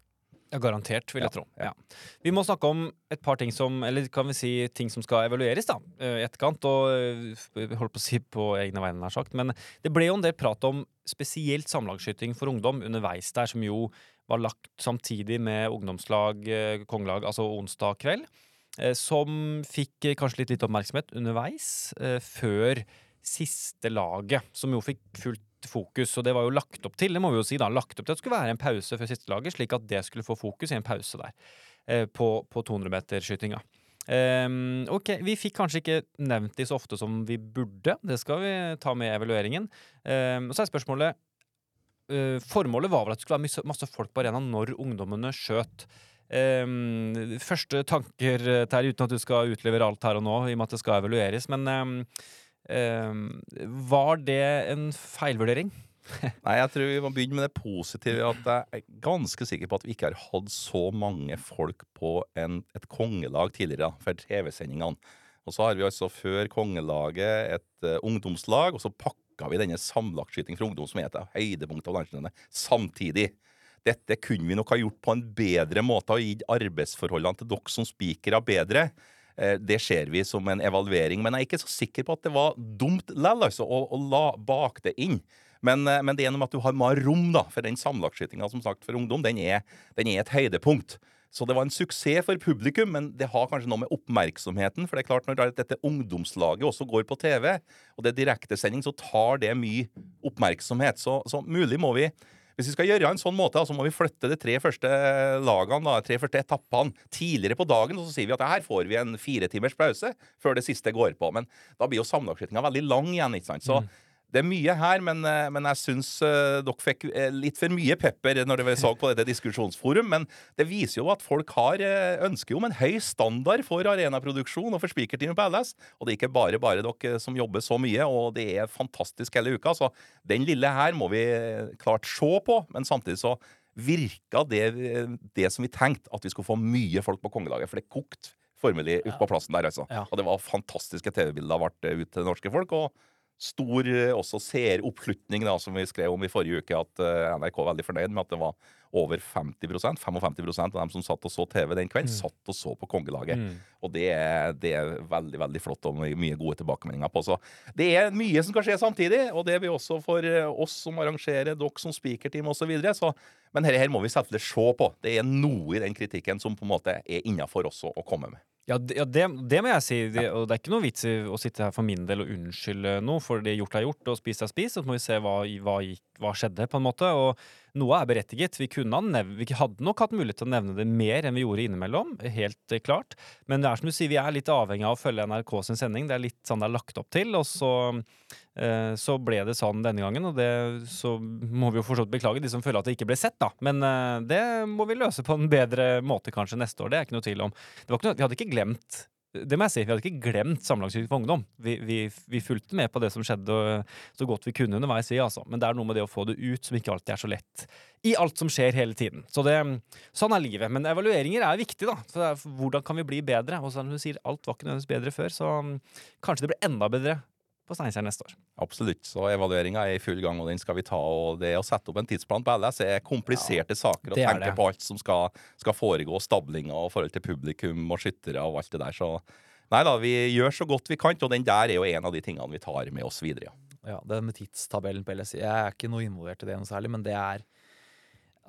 Ja, garantert, vil jeg tro. ja. Vi må snakke om et par ting som Eller kan vi si ting som skal evalueres, da, eh, i etterkant. Og eh, holdt på å si på egne vegne, nær sagt. Men det ble jo en del prat om spesielt samlagsskyting for ungdom underveis der, som jo var lagt samtidig med ungdomslag, eh, kongelag, altså onsdag kveld. Som fikk kanskje litt lite oppmerksomhet underveis, før siste laget, som jo fikk fullt fokus. Og det var jo lagt opp til det må vi jo si da, lagt opp til at det skulle være en pause før siste laget, slik at det skulle få fokus i en pause der eh, på, på 200-meterskytinga. Um, ok, Vi fikk kanskje ikke nevnt de så ofte som vi burde. Det skal vi ta med i evalueringen. Um, så er spørsmålet uh, Formålet var vel at det skulle være masse, folk på arenaen når ungdommene skjøt. Um, første tanker, eh, Terje, uten at du skal utlevere alt her og nå, i og med at det skal evalueres. Men var det en feilvurdering? Nei, jeg tror vi må begynne med det positive. At jeg er ganske sikker på at vi ikke har hatt så mange folk på en, et kongelag tidligere for TV-sendingene. Og så har vi altså før kongelaget et uh, ungdomslag, og så pakka vi denne samlagtskyting for ungdom som er et av høydepunktet av landsdelen, samtidig. Dette kunne vi nok ha gjort på en bedre måte og gitt arbeidsforholdene til dere som spikere bedre. Eh, Det ser vi som en evaluering, men jeg er ikke så sikker på at det var dumt likevel, altså, å, å la bak det inn. Men, eh, men det er noe at du har mer rom da, for den sammenlagtskytinga for ungdom. Den er, den er et høydepunkt. Så det var en suksess for publikum, men det har kanskje noe med oppmerksomheten. For det er klart når dette ungdomslaget også går på TV, og det er direktesending, så tar det mye oppmerksomhet. Så, så mulig må vi hvis vi skal gjøre en sånn måte, så må vi flytte de tre første lagene, da, tre første etappene tidligere på dagen. Så sier vi at her får vi en fire timers pause før det siste går på. Men da blir jo samlagsskytinga veldig lang igjen. ikke sant? Så det er mye her, men, eh, men jeg syns eh, dere fikk eh, litt for mye pepper når dere så på dette diskusjonsforum. Men det viser jo at folk har ønsker om en høy standard for arenaproduksjon og for Spikerteamet på LS. Og det er ikke bare bare dere som jobber så mye, og det er fantastisk hele uka. Så den lille her må vi klart se på, men samtidig så virka det, det som vi tenkte, at vi skulle få mye folk på kongelaget. For det kokte formelig ut på plassen der, altså. Ja. Og det var fantastiske TV-bilder ble ut til norske folk. og Stor eh, også seeroppslutning, da, som vi skrev om i forrige uke, at eh, NRK var veldig fornøyd med at det var over 50% 55% av dem som satt og så TV den kvelden, satt og så på kongelaget. Mm. Og det er, det er veldig veldig flott og mye gode tilbakemeldinger på. Så det er mye som kan skje samtidig, og det er vi også for eh, oss som arrangerer, dere som speakerteam osv. Så videre. så, men dette her må vi selvfølgelig se på. Det er noe i den kritikken som på en måte er innafor oss å å komme med. Ja, det, ja det, det må jeg si. Det, og det er ikke noe vits i å sitte her for min del og unnskylde noe, for det gjort er gjort, og spist er spist. Så må vi se hva, hva, gikk- hva skjedde, på en måte. Og noe er berettiget. Vi, vi hadde nok hatt mulighet til å nevne det mer enn vi gjorde innimellom, helt eh, klart. Men det er som du sier, vi er litt avhengig av å følge NRK sin sending. Det er litt sånn det er lagt opp til. Og så, eh, så ble det sånn denne gangen, og det så må vi jo forstått beklage de som føler at det ikke ble sett, da. Men eh, det må vi løse på en bedre måte kanskje neste år. Det er ikke noe tvil om. Ikke noe, vi hadde ikke glemt det må jeg si, Vi hadde ikke glemt Samlagsskyting for ungdom. Vi, vi, vi fulgte med på det som skjedde så godt vi kunne underveis. vi altså. Men det er noe med det å få det ut som ikke alltid er så lett i alt som skjer hele tiden. Så det, Sånn er livet. Men evalueringer er viktig. da. Så det er, hvordan kan vi bli bedre? Og som du sier, alt var ikke nødvendigvis bedre før, så kanskje det blir enda bedre på Steinkjer neste år. Absolutt. Så evalueringa er i full gang, og den skal vi ta. Og det å sette opp en tidsplan på LS er kompliserte saker. Å tenke på alt som skal, skal foregå, stablinger og forhold til publikum og skyttere og alt det der. Så nei da, vi gjør så godt vi kan, og den der er jo en av de tingene vi tar med oss videre. Ja. Ja, det med tidstabellen på LSI Jeg er ikke noe involvert i det noe særlig, men det er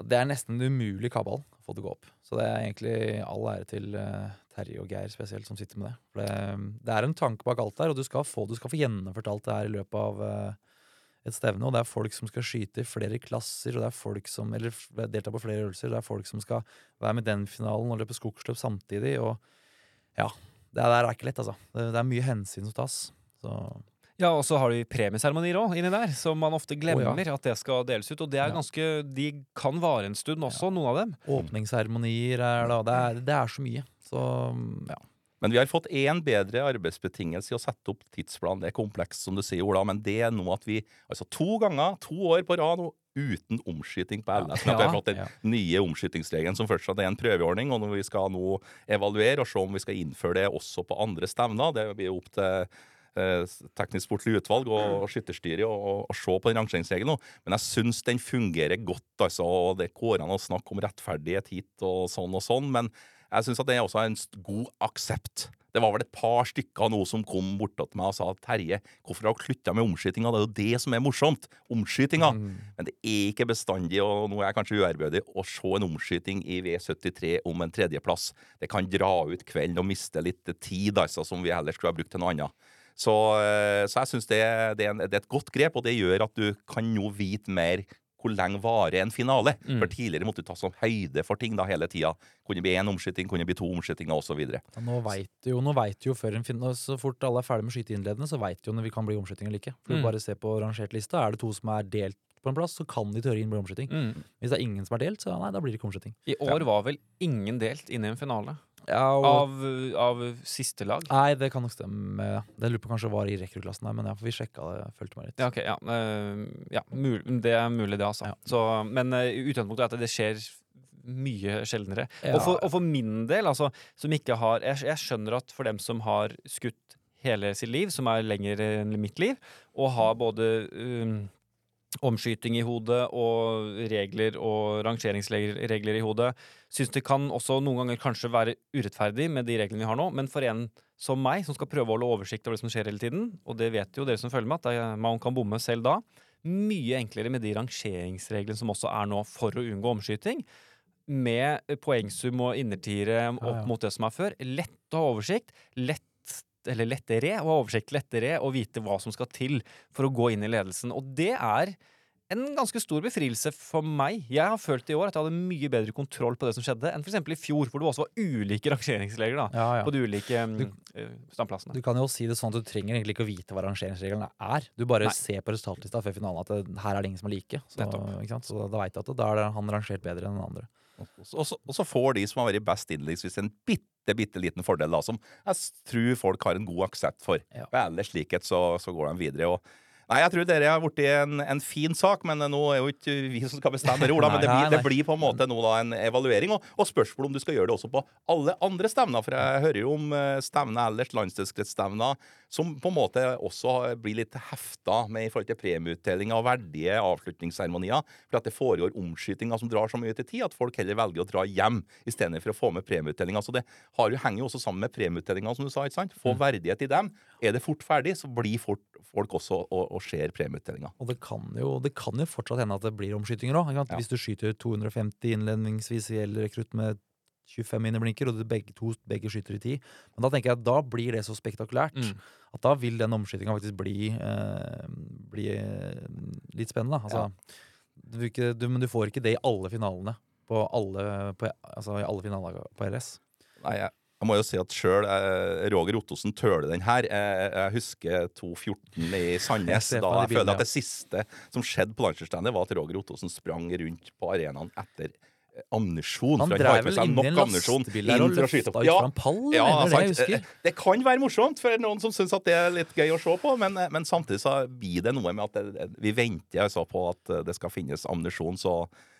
Det er nesten en umulig kabal å få det gå opp. Så det er egentlig all ære til eh, Terje og Geir spesielt som sitter med det. For det, det er en tanke bak alt der, og du skal få, du skal få gjennomført alt det her i løpet av eh, et stevne. Og det er folk som skal skyte i flere klasser, og det er folk som Eller delta på flere øvelser. Det er folk som skal være med i den finalen og løpe skogsløp samtidig. Og ja, det der er ikke lett, altså. Det, det er mye hensyn som tas. Så Ja, og så har vi premieseremonier òg inni der, som man ofte glemmer at det skal deles ut. Og det er Ja. ganske De kan vare en stund også, noen av dem. Åpningsseremonier er da det er, det er så mye. Så ja. Men vi har fått én bedre arbeidsbetingelse i å sette opp tidsplan. Det er komplekst, som du sier, Ola, men det er nå at vi altså to ganger, to år på rad nå, uten omskyting på LS. Ja, at vi har fått den ja. nye omskytingsregelen som fortsatt er en prøveordning. Og når vi skal nå evaluere og se om vi skal innføre det også på andre stevner, det blir opp til teknisk sportlig utvalg og, og skytterstyret og, og se på den rangeringsregelen. Men jeg syns den fungerer godt, altså. Og det går an å snakke om rettferdighet hit og sånn og sånn, men jeg syns at det er også en god aksept. Det var vel et par stykker nå som kom bortåt meg og sa Terje, hvorfor har dere slutta med omskytinga? Det er jo det som er morsomt. Omskytinga. Men det er ikke bestandig, og nå er jeg kanskje uærbødig, å se en omskyting i V73 om en tredjeplass. Det kan dra ut kvelden og miste litt tid, altså, som vi ellers skulle ha brukt til noe annet. Så, eh, så jeg syns det, det, det er et godt grep, og det gjør at du kan nå vite mer hvor lenge varer en finale. Mm. For tidligere måtte du ta sånn høyde for ting da hele tida. Kunne det bli én omskyting, kunne det bli to omskytinger osv. Ja, Nå veit du jo, nå vet du jo før en finale, Så fort alle er ferdig med skyteinnledende, så veit du jo når vi kan bli omskyting eller ikke. For Mm. du bare ser på rangert lista. Er det to som er delt på en plass, så kan de teorien bli omskyting. Mm. Hvis det er ingen som er delt, så nei, da blir det ikke omskyting. I år var vel ingen delt inn i en finale Ja, og, av, av siste lag. Nei, det kan nok stemme. Det lurer på kanskje var i rekruttklassen men ja, for vi sjekka det. Fulgte meg litt. Ja, okay, ja. eh, ja mul det er mulig, det, altså. Ja. Så, men uh, utgangspunktet er at det skjer mye sjeldnere. Og, for, og for min del, altså, som ikke har jeg, jeg skjønner at for dem som har skutt hele sitt liv, som er lenger enn mitt liv, og har både um, omskyting i hodet og regler og rangeringsregler i hodet, syns det kan også noen ganger kanskje være urettferdig med de reglene vi har nå, men for en som meg, som skal prøve å holde oversikt over det som skjer hele tiden, og det vet jo dere som følger med, at man kan bomme selv da, mye enklere med de rangeringsreglene som også er nå for å unngå omskyting. Med poengsum og innertiere opp mot det som er før. Lett å ha oversikt. Lett eller lettere å ha oversikt, lettere og vite hva som skal til for å gå inn i ledelsen. Og det er en ganske stor befrielse for meg. Jeg har følt i år at jeg hadde mye bedre kontroll på det som skjedde, enn f.eks. i fjor, hvor det også var ulike rangeringsregler da, Ja, ja. på de ulike um, Du- eh, standplassene. Du kan jo si det sånn at du trenger egentlig ikke å vite hva rangeringsreglene er. Du bare Nei. ser på resultatlista før finalen at det, her er det ingen som er like. Så, så da veit du at det, da er han rangert bedre enn den andre. Og så- får de som har vært best innledningsvis, en bitte, bitte liten fordel, da, som jeg tror folk har en god aksept for. Ja. Og ellers likhet, så, så går de videre. og Nei, jeg tror dere har blitt en, en fin sak, men nå er jo ikke vi som skal bestemme Ola. Men det blir, det blir på en måte nå da en evaluering, og, og spørsmål om du skal gjøre det også på alle andre stevner. For jeg hører jo om eh, stevner ellers, landsdelskretsstevner, som på en måte også blir litt hefta med i forhold til premieutdeling av verdige avslutningsseremonier. For at det foregår omskytinger som drar så mye til tid at folk heller velger å dra hjem istedenfor å få med premieutdelinga. Så det har jo, henger jo også sammen med premieutdelinga, som du sa. ikke sant? Få verdighet i dem. Er det fort ferdig, så blir fort, folk også og, og ser premieutdelinga. Og det kan, jo, det kan jo fortsatt hende at det blir omskytinger òg. Ja. Hvis du skyter 250 innledningsvis i rekrutt med 25 inneblinker, og du begge, to, begge skyter i 10. Men da tenker jeg at da blir det så spektakulært Mm. at da vil den omskytinga faktisk bli, eh, bli eh, litt spennende. Altså, du, ikke, du, men du får ikke det i alle finalene. På alle, på, altså i alle finaler på LS. Nei, jeg, jeg må jo si at sjøl eh, Roger Ottosen tøler den her. Jeg, jeg husker 2.14 i Sandnes. Da jeg føler at det siste som skjedde på landslagsstandet, var at Roger Ottosen sprang rundt på arenaen etter eh, ammunisjon. Han drev dreiv vel inn i en lastebil der og løfta ut Ja, fra en pall. ja, det husker. Eh, Det kan være morsomt for noen som syns det er litt gøy å se på, men, eh, men samtidig så blir det noe med at det, vi venter altså på at det skal finnes ammunisjon. Så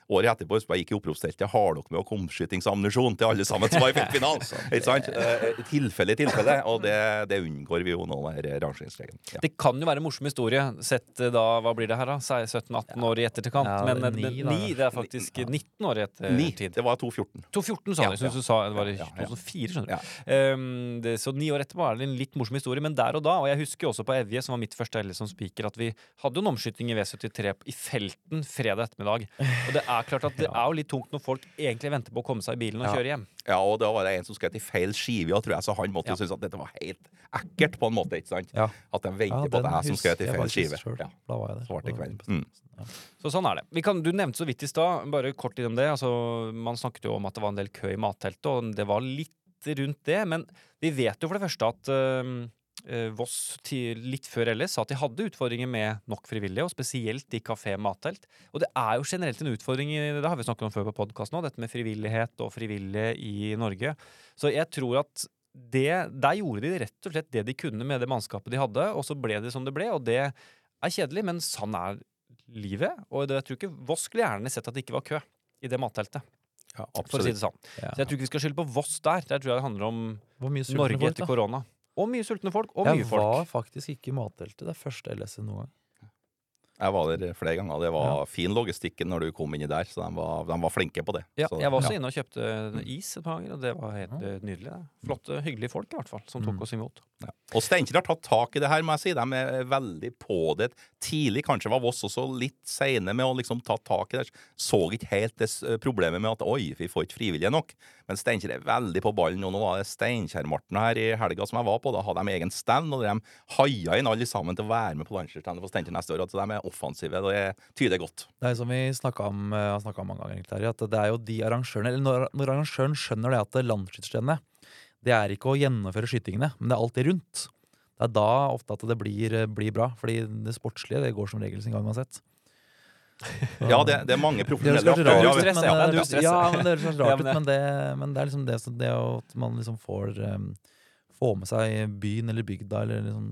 året etterpå så jeg, gikk i oppropsteltet har dere med dere omskytingsammunisjon til alle sammen som var i finalen. Ikke sant? Eh, Tilfelle i tilfelle, og det, det unngår vi jo nå med rangeringsregelen. Ja. Det kan jo være en morsom historie, sett eh, da, hva blir det her da, 17-18 år i etterkant. Ja, men eh, ni, det, det er faktisk 19 år i ettertid. ettertid. Det var 2.14. 2014 sa Ja, du, jeg syns ja. du sa det var i Ja, ja, ja. 2004, skjønner du. Ja. Um, det, så ni år etterpå er det en litt morsom historie, men der og da, og jeg husker jo også på Evje, som var mitt første LS som speaker, at vi hadde jo en omskyting i V73 i felten fredag ettermiddag. Og det er klart at det er jo litt tungt når folk egentlig venter på å komme seg i bilen og Ja. kjøre hjem. Ja, og da var det en som skrev til feil skive, ja, tror jeg, så han måtte jo Ja. synes at dette var helt ekkelt på en måte. ikke sant? Ja. At de venter Ja, på at jeg som skrev til feil skive. Ja. Da var jeg der. Så Da var kveld. Mm. Så sånn er det. Vi kan, du nevnte så vidt i stad, bare kort innom det. Altså, man snakket jo om at det var en del kø i matteltet, og det var litt rundt det. Men vi vet jo for det første at øh, Voss til litt før LS sa at de hadde utfordringer med nok frivillige, og spesielt i kafé mattelt. Og det er jo generelt en utfordring, det har vi snakket om før på podkast nå, dette med frivillighet og frivillige i Norge. Så jeg tror at det, der gjorde de rett og slett det de kunne med det mannskapet de hadde, og så ble det som det ble. Og det er kjedelig, men sånn er livet. Og det, jeg tror ikke Voss skulle gjerne sett at det ikke var kø i det matteltet. Ja, For å si det sånn. Ja. Så jeg tror ikke vi skal skylde på Voss der. Der tror jeg det handler om Norge folk, etter korona. Og mye sultne folk, og Jeg mye folk. var faktisk ikke i matteltet. Det er første LS noen gang. Jeg var der flere ganger. Det var fin logistikken når du kom inni der, så de var, de var flinke på det. Ja, så, jeg var også ja. inne og kjøpte is et par ganger, og det var helt eh, nydelig. det. Flotte, hyggelige folk i hvert fall, som tok Mm. oss imot. Ja. Og Steinkjer har tatt tak i det her, må jeg si. De er veldig på det. Tidlig kanskje var Voss også litt seine med å liksom ta tak i det. Så ikke helt det problemet med at oi, vi får ikke frivillige nok. Men Steinkjer er veldig på ballen. Og nå var det Steinkjermarten her i helga som jeg var på. Da hadde de egen stand, og de haia inn alle sammen til å være med på landslagsstandet for Steinkjer neste år. Altså, de er offensive. Det tyder godt. Det er som vi snakket om, eh, har snakka om mange ganger, egentlig, at det er jo de arrangørene Eller når, når arrangøren skjønner det at landsskytterstedene Det er ikke å gjennomføre skytingene, men det er alt det rundt. Det er da ofte at det blir, eh, blir bra. Fordi det sportslige det går som regel sin gang uansett. Ja, det, det er mange Det høres profesjonelle rart Ja, ut, men, ja, eh, ja, men det høres kanskje rart ut, men det, men det er liksom det, det at man liksom får um, Få med seg byen eller bygda, eller liksom,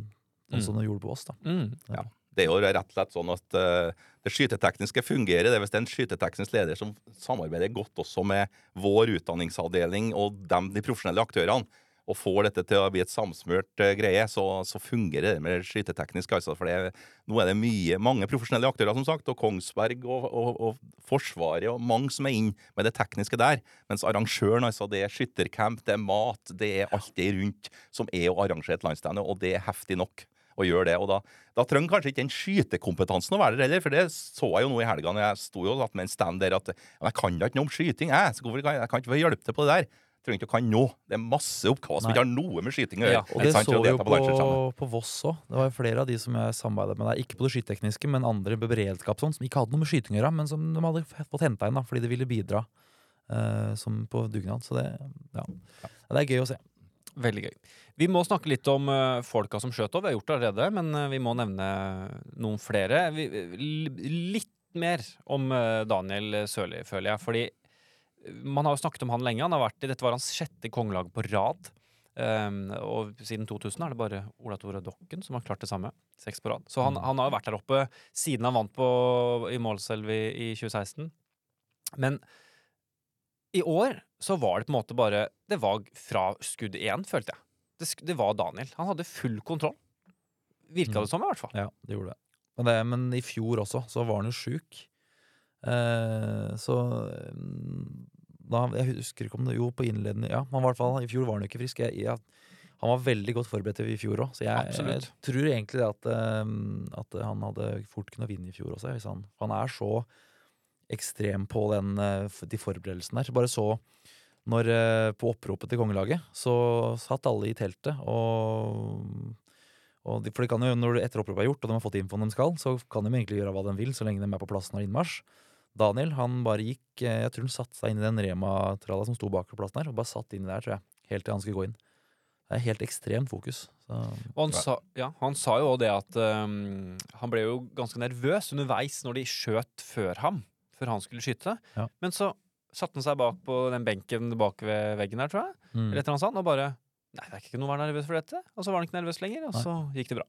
sånn som det gjorde på oss. da Mm. Ja. Det er jo rett og slett sånn at uh, det skytetekniske fungerer. Det er hvis det er en skyteteknisk leder som samarbeider godt også med vår utdanningsavdeling og dem, de profesjonelle aktørene, og får dette til å bli et samsmørt uh, greie, så, så fungerer det med skyteteknisk. Altså, for det, nå er det mye, mange profesjonelle aktører, som sagt, og Kongsberg og, og, og Forsvaret og mange som er inn med det tekniske der. Mens arrangøren, altså, det er skyttercamp, det er mat, det er alt det rundt som er å arrangere et landsstevne, og det er heftig nok å gjør det. Og da, da trenger kanskje ikke den skytekompetansen å være der heller, for det så jeg jo nå i helga når jeg sto jo med en stand der at jeg kan da ikke noe om skyting, jeg. Så hvorfor kan jeg, jeg kan ikke få hjelpe til på det der. Trenger ikke å kan noe. Det er masse oppgaver som ikke har noe med skyting å gjøre. Ja, Og det sant? så vi jo på, på Voss òg. Det var jo flere av de som jeg samarbeidet med der. Ikke på det skytekniske, men andre med beredskap sånn, som ikke hadde noe med skyting å gjøre, men som de hadde fått henta inn da, fordi de ville bidra Uh, som på dugnad. Så det, ja. det er gøy å se. Veldig gøy. Vi må snakke litt om uh, folka som skjøt opp. Vi har gjort det allerede, men uh, vi må nevne noen flere. Vi, litt mer om uh, Daniel Sørli, føler jeg. Fordi eh, man har jo snakket om han lenge. Han har vært i, Dette var hans sjette kongelag på rad. Um, og siden 2000 er det bare Ola Tore Dokken som har klart det samme. Seks på rad. Så han, Mm. han har jo vært der oppe siden han vant på, i Målselv i, i 2016. Men i år så var det på en måte bare Det var fra skudd én, følte jeg. Det, det var Daniel. Han hadde full kontroll. Virka Mm. det som, i hvert fall. Ja, det gjorde det. Men, det, men i fjor også, så var han jo sjuk. Eh, så mm, da, Jeg husker ikke om det Jo, på innledende Ja, men i hvert fall, i fjor var han jo ikke frisk. Jeg, jeg, han var veldig godt forberedt i fjor òg, så jeg, jeg tror egentlig at, eh, at han hadde fort kunnet vinne i fjor også. Hvis han, han er så ekstrem på den, eh, de forberedelsene der. Bare så når, eh, På oppropet til kongelaget så satt alle i teltet og og de, for de kan jo, når etter oppropet er gjort, og de har fått infoen de skal, så kan de egentlig gjøre hva de vil, så lenge de er på plassen og innmarsj. Daniel han bare gikk eh, Jeg tror han satte seg inn i den Rema-tralla som sto bak plassen her, og bare satt inni der, tror jeg. Helt til han skulle gå inn. Det er helt ekstremt fokus. Så, Og han sa, ja, han sa jo det at um, han ble jo ganske nervøs underveis når de skjøt før ham. Før han skulle skyte. Ja. Men så satte han seg bak på den benken bak ved veggen her, tror jeg. mm. Eller et eller annet sånt, og bare Nei, det er ikke noe å være nervøs for dette. Og så var han ikke nervøs lenger, og så gikk det bra.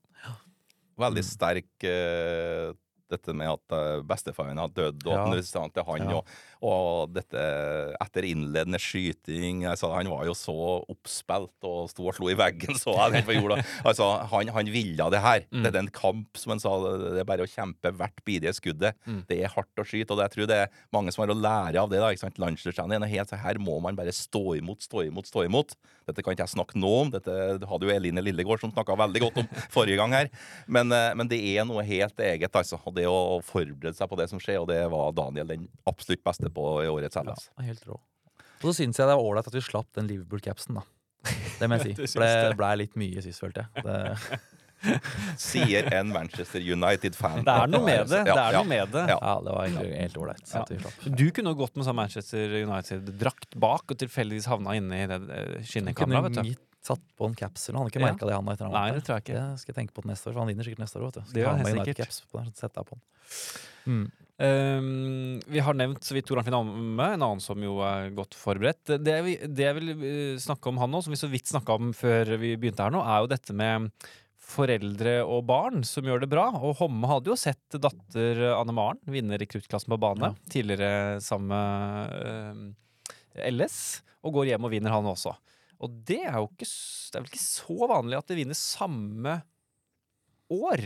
Veldig Mm. sterk eh, dette med at uh, bestefaren har dødd, og Ja. at han visste han til han, Ja. og, og dette etter innledende skyting altså, Han var jo så oppspilt og sto og slo i veggen, så jeg helt på jorda. Altså, han, han ville det her. Mm. Det er en kamp, som han sa. Det er bare å kjempe hvert bidige skuddet. Mm. Det er hardt å skyte, og jeg tror det er mange som har å lære av det. da, ikke sant? Landslagstrener er helt så her må man bare stå imot, stå imot, stå imot. Dette kan ikke jeg snakke nå om. Dette hadde jo Eline Lillegård som snakka veldig godt om forrige gang her. Men, eh, men det er noe helt eget, altså. Og det å forberede seg på det som skjer, og det var Daniel den absolutt beste på i årets ja, LS. det er helt rå. Og så syns jeg det er ålreit at vi slapp den Liverpool-capsen, da. Det må jeg si. For det blei litt mye sist, følte jeg. Det, Sier en Manchester United-fan. Det er noe med det. Det Ja, er noe med det. Ja. ja, det var egentlig helt ålreit. Ja. Du kunne gått med sånn Manchester United-drakt bak og tilfeldigvis havna inne i det eh, skinnekameraet, satt på en capsule. Han hadde ikke merka det, han. Etter han Nei, det tror jeg ikke. Det skal jeg tenke på til neste år, for han vinner sikkert neste år. Vet du. Skal Det gjør helt sikkert. caps på der, sette setter på den. Mm. Um, vi har nevnt så vidt Toran Finamme, Amme, en annen som jo er godt forberedt. Det, vi, det jeg vil eh, snakke om han nå, som vi så vidt snakka om før vi begynte her nå, er jo dette med foreldre og barn som gjør det bra. Og Homme hadde jo sett datter Anne Maren vinne rekruttklassen på bane Ja. tidligere sammen med uh, LS, og går hjem og vinner han også. Og det er jo ikke, det er vel ikke så vanlig at det vinner samme år.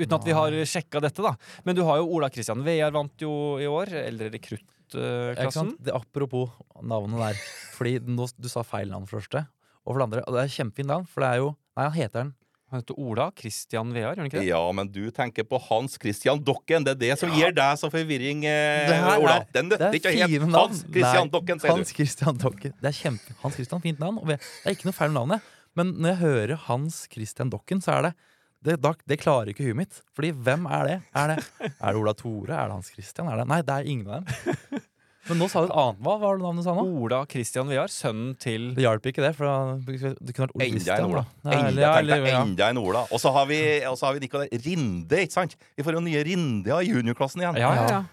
Uten at vi har sjekka dette, da. Men du har jo Ola Kristian Vear vant jo i år. Eldre rekruttklassen. Apropos navnet der. Fordi nå, Du sa feil navn for det første. Og for det andre, og det er kjempefint navn, for det er jo Nei, han heter den Han heter Ola Christian Vear, gjør han ikke det? Ja, men du tenker på Hans Christian Dokken. Det er det som gir deg så forvirring, eh, Det her Ola. Den Det ikke å hete. Hans Christian Nei, Dokken, sier du. Christian Dokken. Det er kjempe Hans Christian, fint navn. Det er ikke noe feil med navnet. Men når jeg hører Hans Christian Dokken, så er det det, det klarer ikke huet mitt. Fordi hvem er det? Er det, er det Ola Tore? Er det Hans Christian? Er det, nei, det er ingen av dem. Men nå sa du et annet. Hva var det navnet du sa nå? Ola Christian Viar, sønnen til Det hjalp ikke det, for da- det kunne vært Ole Enda en Ola. Enda, eller- ja. enda en Ola. Og så har vi, og så har vi Nicolai Rinde, ikke sant? Vi får jo nye Rinde av juniorklassen igjen. Ja, ja, ja.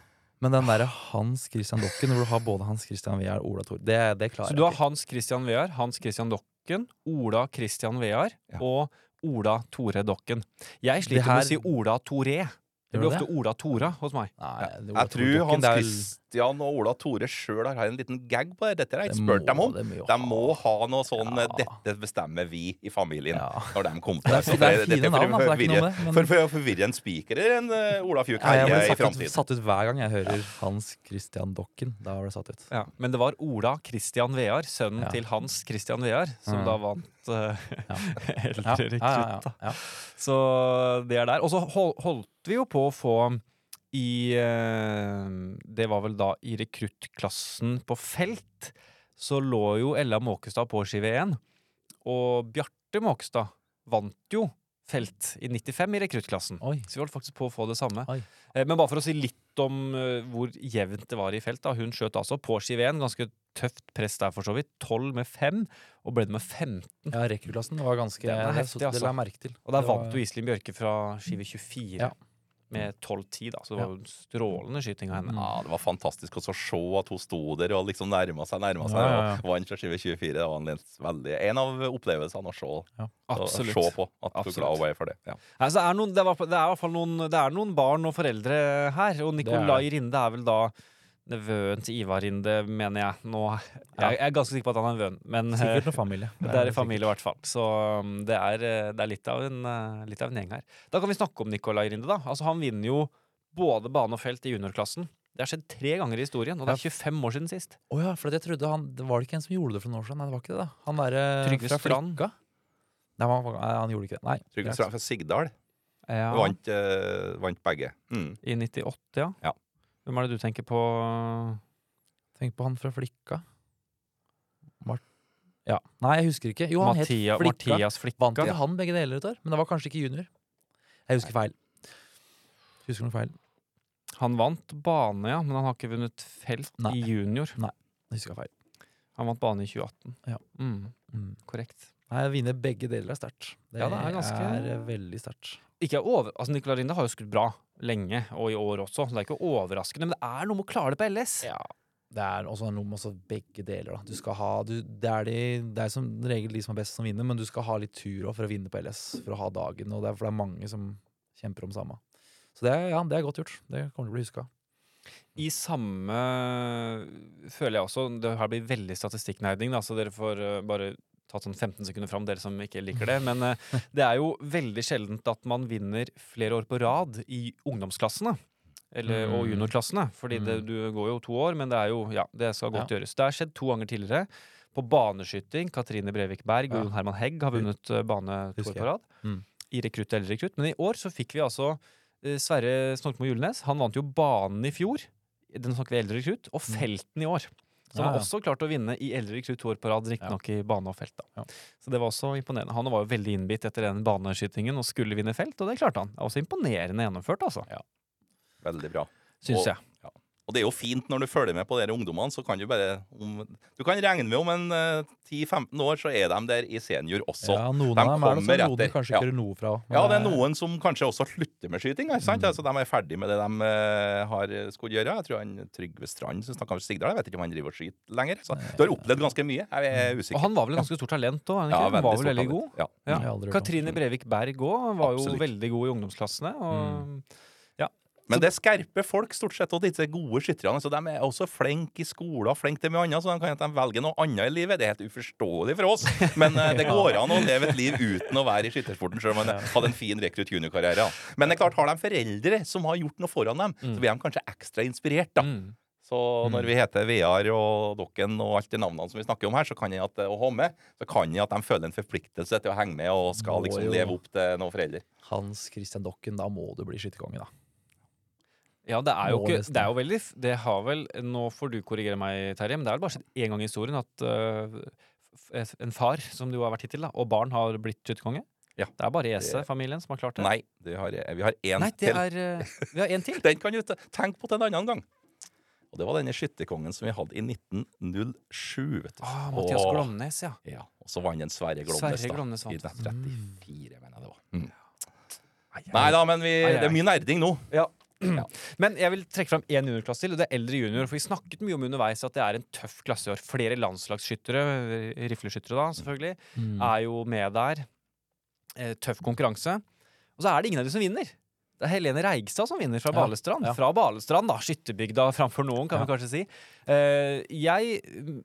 Men den derre Hans Christian Dokken, hvor du har både Hans Christian Vear og Ola Thor, det, det klarer Så du har. Hans Christian Vear, Hans Christian Dokken, Ola Christian Vear Ja. og Ola Tore Dokken. Jeg sliter her- med å si Ola Toré. Det blir ofte Ola Tora hos meg. Nei, det er Ola Jeg tror Dokken, Hans det er vel- Christian og Ola Tore sjøl har en liten gag på det. Dette har jeg ikke spurt dem om. må De må ha noe sånn Ja. 'Dette bestemmer vi i familien' Ja. når de kom til er, det. det er fine navn, altså, det er forvirre- Men For, for å forvirre en spiker eller en uh, Ola Fjuk her ja, i framtiden. Det framtiden. satt ut hver gang jeg hører Hans Christian Dokken. Da var det satt ut. Ja, men det var Ola Christian Vear, sønnen Ja. til Hans Christian Vear, som Mm. da vant uh, eldre rekrutt. Så det er der. Og så holdt vi jo på å få i eh, Det var vel da i rekruttklassen på felt. Så lå jo Ella Måkestad på skive 1. Og Bjarte Måkestad vant jo felt i 95 i rekruttklassen. Oi. Så vi holdt faktisk på å få det samme. Oi. Eh, Men bare for å si litt om eh, hvor jevnt det var i felt. da Hun skjøt altså på skive 1. Ganske tøft press der, for så vidt. 12 med 5, og ble det med 15. Ja, rekruttklassen var ganske Den er det, heftig, det altså. la jeg merke til. Og der Det var- vant jo Iselin Bjørke fra skive 24 Ja. Med 12-10, da. Så det var jo en strålende skyting av henne. Ja, Det var fantastisk også å se at hun sto der og liksom nærma seg nærma seg. Ja, ja, ja. Og vant fra skive 24. Det var en, veldig, en av opplevelsene å se, å Absolutt. se på. At du Absolutt. glad hun er for det. Ja. Nei, er noen, det, fall- det er i hvert fall noen, det er noen barn og foreldre her. Og Nicolai Rinde er vel da nevøen til Ivar Rinde, mener jeg. Nå, jeg, jeg er ganske sikker på at han er nevøen, men eh, Sikkert noe familie. det er i familie, i hvert fall. Så um, det er, eh, det er litt, av en, eh, litt av en gjeng her. Da kan vi snakke om Nicolai Rinde, da. Altså, han vinner jo både bane og felt i juniorklassen. Det har skjedd tre ganger i historien, og det er 25 år siden sist. Å ja, for jeg trodde han Det var det ikke en som gjorde det for noen år siden? Nei, det var ikke det, da. Han derre Trygve fra Strand. Nei, han, han gjorde ikke det. Nei. Trygve. Strand fra Sigdal Ja. vant, eh, vant begge. Mm. I 98, ja. Ja. Hvem er det du tenker på? Tenk på han fra Flikka. Mart ja. Nei, jeg husker ikke. Jo, han Mathia, het Flikka. Mathias Flikka. Vant ikke han begge deler et år? Men det var kanskje ikke junior. Jeg husker feil. Husker noe feil. Han vant bane, ja, men han har ikke vunnet felt Nei. i junior. Nei, Jeg husker feil. Han vant bane i 2018. Ja. Mm, Mm. korrekt. Nei, å vinne begge deler er sterkt. Det, Ja, det er ganske- er veldig sterkt. Ikke over, altså Nicolai Rinde har jo skutt bra lenge, og i år også. Det er ikke overraskende, men det er noe med å klare det på LS. Ja. Det er også noe med begge deler. Da. Du skal ha, du, det, er de, det er som regel de som er best som vinner, men du skal ha litt tur for å vinne på LS. For å ha dagen, og det er, for det er mange som kjemper om samme. Så det er, ja, det er godt gjort. Det kommer til å bli huska. I samme føler jeg også Det her blir veldig statistikknerding, så dere får eh, bare ta sånn 15 sekunder fram, dere som ikke liker det. Men eh, det er jo veldig sjeldent at man vinner flere år på rad i ungdomsklassene. Eller, Og Mm. juniorklassene. Fordi det, Mm. du går jo to år, men det er jo Ja, det skal godt gjøres. Det har skjedd to ganger tidligere. På baneskyting. Katrine Brevik Berg og Ja. Herman Hegg har vunnet eh, bane to år på rad. Mm. I rekrutt eller rekrutt. Men i år så fikk vi altså eh, Sverre Snorkmo Julenes. Han vant jo banen i fjor. Den snakker vi eldre rekrutt. Og Mm. felten i år. Så Ja, ja. også klart å vinne i eldre rekrutt to år på rad, riktignok i bane og felt. da. Ja. Så det var også imponerende. Han var jo veldig innbitt etter den baneskytingen og skulle vinne felt, og det klarte han. Det også imponerende gjennomført, altså. Veldig bra. Syns Og- jeg. Og det er jo fint når du følger med på de ungdommene, så kan du bare om, Du kan regne med om en uh, 10-15 år, så er de der i senior også. Ja, noen De av dem er det som sånn, noen kanskje Ja. ikke ja. noe fra. men Ja, det er noen som kanskje også slutter med skyting. Ikke Mm. sant? Altså, de er ferdig med det de uh, har skulle gjøre. Jeg tror han Trygve Strand som snakka om Sigdal, jeg vet ikke om han driver og skyter lenger. Så du har opplevd ganske mye. Jeg er usikker. Og han var vel et ganske stort talent òg? Ja, han var vel veldig talent. god? Ja. Ja. Katrine Brevik Berg òg var jo Absolutt. veldig god i ungdomsklassene. Og Men det er skerpe folk, stort sett, og disse gode skytterne. Så de er også flinke i skolen, flinke til mye annet, så de kan at de velger noe annet i livet. Det er helt uforståelig for oss, men eh, det går an å leve et liv uten å være i skyttersporten, selv om man hadde en fin rekrutt juniorkarriere. Men det er klart, har de foreldre som har gjort noe foran dem, så blir de kanskje ekstra inspirert. da. mm. Så når vi heter Vear og Dokken og alt de navnene som vi snakker om her, så kan jeg at, og Homme, så kan jeg at de føler en forpliktelse til å henge med og skal liksom leve opp til noen foreldre. Hans Christian Dokken, da må du bli skytterkonge, da. Ja, det er jo ikke. Det er jo veldig Det har vel Nå får du korrigere meg, Terje, men det er vel bare skjedd én gang i historien at uh, en far, som du har vært hittil, da, og barn har blitt skytterkonge. Ja. Det er bare Ese-familien som har klart det. Nei, det har, vi har én Nei, det til. er øh, Vi har én til. Den kan du tenke på til en annen gang. Og det var denne skytterkongen som vi hadde i 1907. vet du. Ah, Mathias Glomnes, ja. Ja, og så vant den Sverre Glomnes, Sverre da. Glomnes I 1934, mm. mener jeg det var. Mm. Nei da, men vi, det er mye nerding nå. Ja. Men jeg vil trekke fram én juniorklasse til, og det er eldre junior. For vi snakket mye om underveis at det er en tøff klasse i år. Flere landslagsskyttere, rifleskyttere da, selvfølgelig, Mm. er jo med der. Eh, tøff konkurranse. Og så er det ingen av de som vinner. Det er Helene Reigstad som vinner fra Balestrand. ja. Fra Balestrand, da. Skytterbygda framfor noen, kan Ja. vi kanskje si. Uh, jeg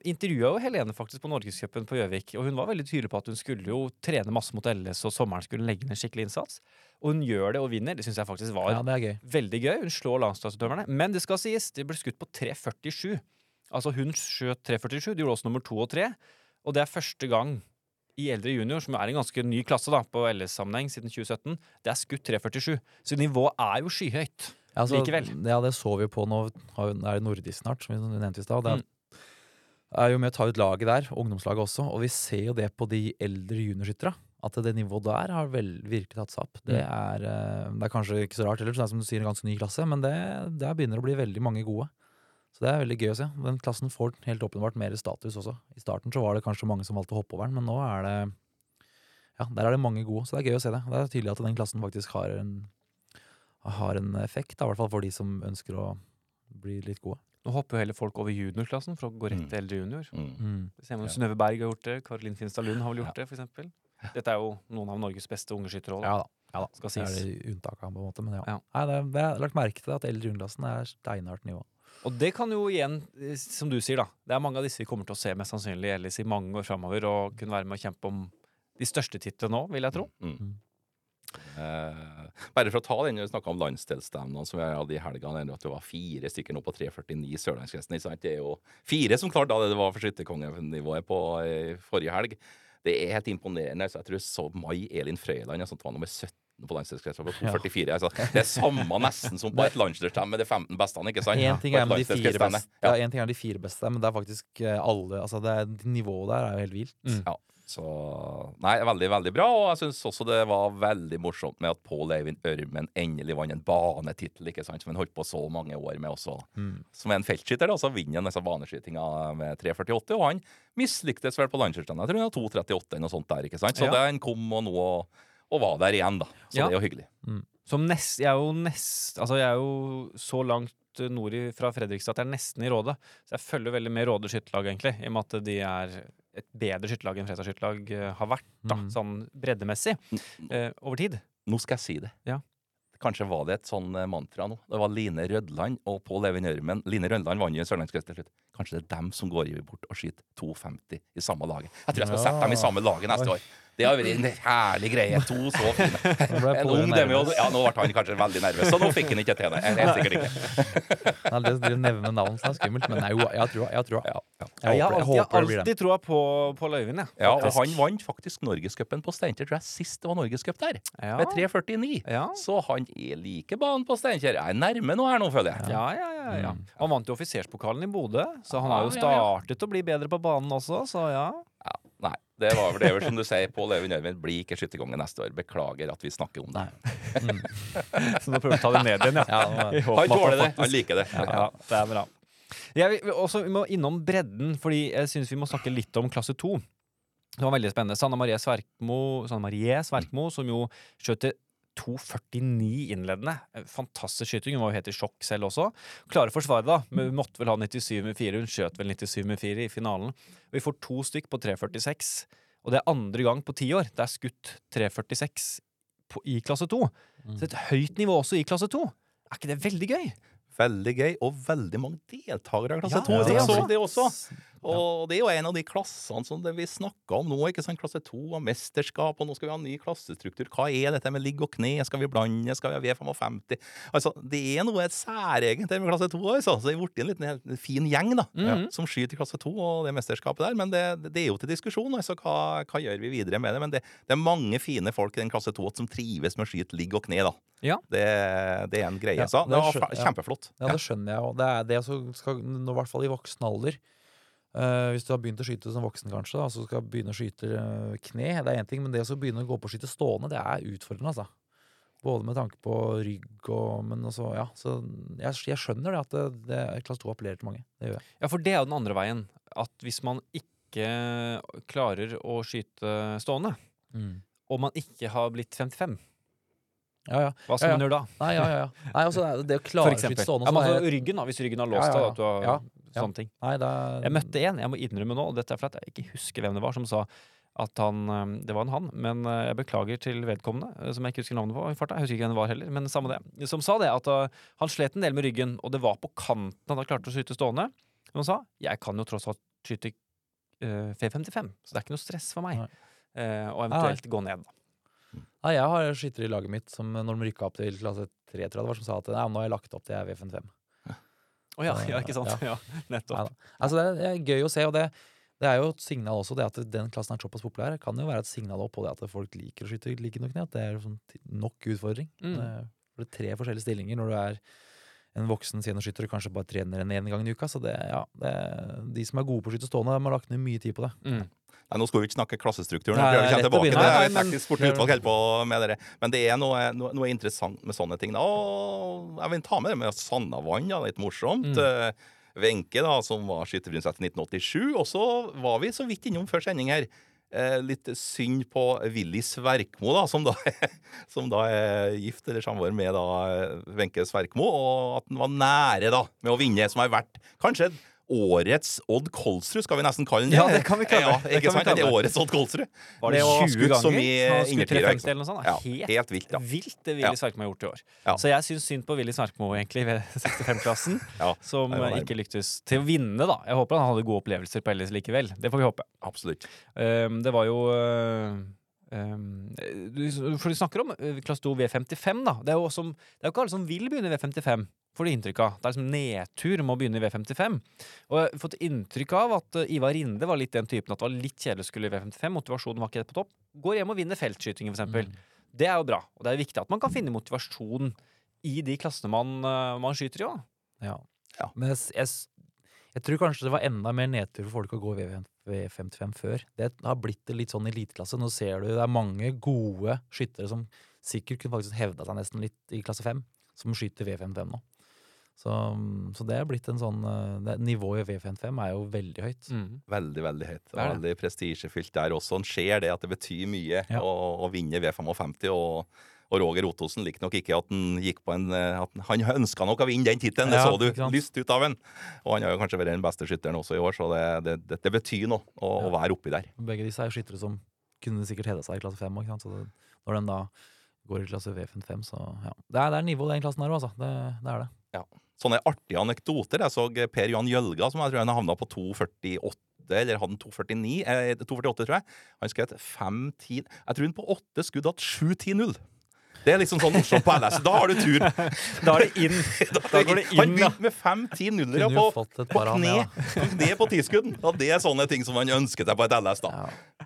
intervjua jo Helene faktisk på Norgescupen på Gjøvik, og hun var veldig tydelig på at hun skulle jo trene masse mot LS, og sommeren skulle hun legge ned skikkelig innsats. Og hun gjør det og vinner. Det syns jeg faktisk var gøy. Veldig gøy. Hun slår landslagsutøverne. Men det skal sies, det ble skutt på 3.47. Altså hun skjøt 3.47, de gjorde også nummer to og tre. Og det er første gang i eldre junior, som er en ganske ny klasse da, på LS-sammenheng siden 2017, det er skutt 3.47. Så nivået er jo skyhøyt. Altså, Likevel. Ja, det så vi på nå. Er det nordisk snart, som vi nevnte i stad. Det er- Mm. er jo med å ta ut laget der, ungdomslaget også. Og vi ser jo det på de eldre juniorskytterne. At det nivået der har vel virkelig tatt seg opp. Det Mm. er, eh, det er kanskje ikke så rart heller, for det er som du sier en ganske ny klasse, men det, der begynner det å bli veldig mange gode. Så det er veldig gøy å se. Den klassen får helt åpenbart mer status også. I starten så var det kanskje mange som valgte å hoppe over den, men nå er det Ja, der er det mange gode, så det er gøy å se det. Det er tydelig at den klassen faktisk har en, har en effekt, da, i hvert fall for de som ønsker å bli litt gode. Nå hopper jo heller folk over juniorklassen for å gå rett Mm. til eldre junior. Mm. Det ser man Ja. Synnøve Berg har gjort det, Karolin Finstad Lund har vel gjort Ja. det, for eksempel. Dette er jo noen av Norges beste ungeskyttere òg, Ja da. Ja da. skal Det er sies. det unntaket, på en måte, men ja. Ja. Nei, det, det, jeg har lagt merke til at eldre juniorklassen er steinhardt nivå. Og det kan jo igjen, eh, som du sier, da. Det er mange av disse vi kommer til å se mest sannsynlig i i mange år framover, og kunne være med å kjempe om de største titlene nå, vil jeg tro. Mm. Mm. Eh, bare for å ta den, vi snakka om landsdelsstevnene som vi hadde i helga, at det var fire stykker nå på 349 Sørlandskresten. ikke? Det er jo fire som klarte det det var for skytterkongenivået på eh, forrige helg. Det er helt imponerende. Så jeg tror så Mai Elin Frøyland som var nummer 17 på landsdelskretsen på 244. Altså, det er samme nesten som på et landsdelsstevne med de 15 beste, ikke sant? Én ting er de fire beste, Ja. ja. ting er de fire beste, men det er faktisk eh, alle altså det er, Nivået der er jo helt vilt. Mm. Ja, så Nei, veldig, veldig bra. Og jeg syns også det var veldig morsomt med at Pål Eivind Ørmen endelig vant en banetittel, ikke sant, som han holdt på så mange år med også. Mm. Som er en feltskytter, da, så vinner han disse baneskytinga med 3,48, og han mislyktes vel på landslagsstevnet. Jeg tror han har 2,38 eller noe sånt der, ikke sant. Så Ja. en kom og nå og, og var der igjen, da. Så Ja. det er jo hyggelig. Som nest, jeg er jo nest Altså, jeg er jo så langt nord i- fra Fredrikstad at jeg er nesten i Rådet. Så jeg følger veldig med Råde skytterlag, egentlig, i og med at de er et bedre skytterlag enn Fredrikstad skytterlag eh, har vært, da, Mm. sånn breddemessig, eh, over tid. Nå skal jeg si det. Ja. Kanskje var det et sånn eh, mantra nå. Det var Line Rødland og Pål Eivind Ørmen. Line Rødland vant jo Sørlandskrets til slutt. Kanskje det er dem som går bort og skyter 2,50 i samme laget. Jeg tror jeg skal sette dem i samme laget neste år. Det har vært en herlig greie. To så fine. En ung nervøs. demi Ja, nå ble han kanskje veldig nervøs, så nå fikk han ikke til det. Helt sikkert ikke. Nei, det å nevne navn som er skummelt, men nei, jo, jeg tror jeg tror Ja, ja. Jeg jeg har håper, jeg har alltid troa på, på Løyvind, jeg. ja, og han vant faktisk Norgescupen på Steinkjer, tror jeg sist det var Norgescup der. ja. Med 3,49. Ja. Så han er like banen på Steinkjer. Jeg er nærme nå her nå, føler jeg. Ja, ja, ja, ja. Mm. Han vant jo offiserspokalen i Bodø, så han har jo Ja, ja, ja. startet å bli bedre på banen også, så ja. Nei, Det var vel det som du sier, Pål Even Jørgen blir ikke skytterkonge neste år. Beklager at vi snakker om det. Så nå prøver vi å ta det ned igjen, ja. Ja, Han tåler det. Han liker det. Ja, det er bra. Jeg vil også, vi må innom bredden, fordi jeg syns vi må snakke litt om klasse to. Det var veldig spennende. Sanne Marie Sverkmo, Sanne Marie Sverkmo som jo skjøt til 2,49 innledende. En Fantastisk skyting. Hun var jo helt i sjokk selv også. Klarer å forsvare, da. Men hun måtte vel ha 97 med 4. Hun skjøt vel 97 med 4 i finalen. Vi får to stykk på 3,46. Og det er andre gang på ti år det er skutt 3,46 i klasse 2. Mm. Så et høyt nivå også i klasse 2. Er ikke det veldig gøy? Veldig gøy, og veldig mange deltakere i klasse Ja, 2. det det, også, det også. Og det er jo en av de klassene som det vi snakka om nå. ikke sant? Klasse 2 og mesterskap, og nå skal vi ha en ny klassestruktur. Hva er dette med ligg og kne? Skal vi blande? Skal vi ha V55? Altså, Det er noe særegent med klasse 2. Altså. Så det er blitt en liten en fin gjeng da, Mhm. som skyter i klasse 2 og det mesterskapet der. Men det, det er jo til diskusjon. altså Hva, hva gjør vi videre med det? Men det, det er mange fine folk i den klasse 2 som trives med å skyte ligg og kne. da. Ja. Det, det er en greie. Ja, det det var ja. kjempeflott. Ja, det skjønner jeg. Og det er det som skal, nå, i hvert fall i voksen alder eh, Hvis du har begynt å skyte som voksen, kanskje, da, så skal du begynne å skyte eh, kne, det er én ting, men det å begynne å gå på å skyte stående, det er utfordrende, altså. Både med tanke på rygg og Men også, ja. Så jeg, jeg skjønner det at det, det, klasse 2 appellerer til mange. Det gjør jeg. Ja, for det er jo den andre veien. At hvis man ikke klarer å skyte stående, og man ikke har blitt 55, Ja, ja. hva skal Ja, man gjøre da? Nei, ja, ja. Nei, altså, det, det å klare å skyte stående Ja, men altså, ryggen, da. Hvis ryggen har låst deg, ja. at du har Ja, sånne ting. Nei, er Jeg møtte en, jeg må innrømme nå, og dette er fordi jeg ikke husker hvem det var, som sa at han eh, Det var en han, men eh, jeg beklager til vedkommende, eh, som jeg ikke husker navnet på i farta. Jeg husker ikke hvem det var heller, men samme det. Som sa det, at han slet en del med ryggen, og det var på kanten Han han klarte å skyte stående. Men han sa jeg kan jo tross alt skyte eh, V55, så det er ikke noe stress for meg. Nei. Eh, og eventuelt gå ned, da. Ja, jeg har skyttere i laget mitt som når de rykka opp til klasse 3, tror jeg det var, som sa at nei, nå har jeg lagt opp til jeg er V55. Å ja, ja, ikke sant? Ja, nettopp. Neida. Altså, det er- gøy å se, og det, det er jo et signal også, det at den klassen er såpass populær, kan jo være et signal også på det at folk liker å skyte like nok ned. At det er sånn nok utfordring. Mm. For det er tre forskjellige stillinger når du er en voksen seniorsskytter kanskje bare trener en én gang i uka. Så det, ja, det, de som er gode på å skyte stående, de har lagt ned mye tid på det. Mm. Nei, Nå skal vi ikke snakke klassestrukturen. Nei, vi er kommer tilbake. Det er faktisk fort utvalg helt på med dere. Men det er noe, noe, noe interessant med sånne ting. Å, jeg vil ta med det med Sandavann. Ja, litt morsomt. Mm. Eh, Wenche, da, som var skytterprinsesse i 1987. Og så var vi så vidt innom før sending her. Eh, litt synd på Willy Sverkmo, da, som da, som da er gift eller samboer med eh, Wenche Sverkmo. Og at han var nære da med å vinne, som har vært kanskje årets Odd Kolsrud, skal vi nesten kalle den Ja, det kan vi kalle Ja, det. Kan vi sant? kalle Det er årets Odd Kolsrud. Var det Med 20 skutt så ganger? mye i har skutt innertiere, ikke 350 eller noe sånt. Ja, Helt, helt vilt, ja. vilt det Willy Ja. Sverkmo har gjort i år. Ja. Så jeg syns synd på Willy Sverkmo egentlig ved 65-klassen, Ja, som ikke lyktes til å vinne, da. Jeg håper han hadde gode opplevelser på Ellis likevel. Det får vi håpe. absolutt. Um, det var jo uh, um, du- For du snakker om klasse 2 V55, da. Det er jo, som, det er jo ikke alle som vil begynne i V55. Får du inntrykk av. Det er liksom nedtur med å begynne i V55. Og jeg har fått inntrykk av at uh, Ivar Rinde var litt den typen at det var litt kjedelig å skulle i V55. Motivasjonen var ikke helt på topp. Går hjem og vinner feltskyting, for eksempel. Det er jo bra. Og det er viktig at man kan finne motivasjon i de klassene man, uh, man skyter i òg. Ja. Ja. Men jeg, jeg, jeg tror kanskje det var enda mer nedtur for folk å gå i V- V55 før. Det har blitt litt sånn eliteklasse. Nå ser du det er mange gode skyttere som sikkert kunne faktisk hevda seg nesten litt i klasse 5, som skyter V55 nå. Så, så det er blitt en sånn eh, det, Nivået i V55 er jo veldig høyt. Veldig, veldig høyt. Er. Veldig prestisjefylt der også. En ser det at det betyr mye Ja. å, å vinne V55. Og, og Roger Ottosen likte nok ikke at han gikk på en eh, Han ønska nok å vinne den tittelen, det Ja, så du lyst ut av han. Og han har jo kanskje vært den beste skytteren også i år, så det, det, det, det betyr noe å, Ja. å være oppi der. Begge disse er skyttere som kunne sikkert hevda seg i klasse 5 òg. Så det, når den da går i klasse V55, så ja. Det er, det er nivå den klassen her òg, altså. Det, det er det. Sånne artige anekdoter. Jeg så Per Johan Jølga, som jeg tror han havna på 2,48. Eller hadde han 2,49? Eh, 2,48, tror jeg. Han skrev 5-10 Jeg tror han på åtte skudd hatt 7-10-0. Det er liksom sånn morsomt på LS. Da har du tur. Da er det inn. Da går det inn, han begynte med fem-ti nullere på, på kne. På kne på tiskudden. Og det er sånne ting som man ønsker seg på et LS, da.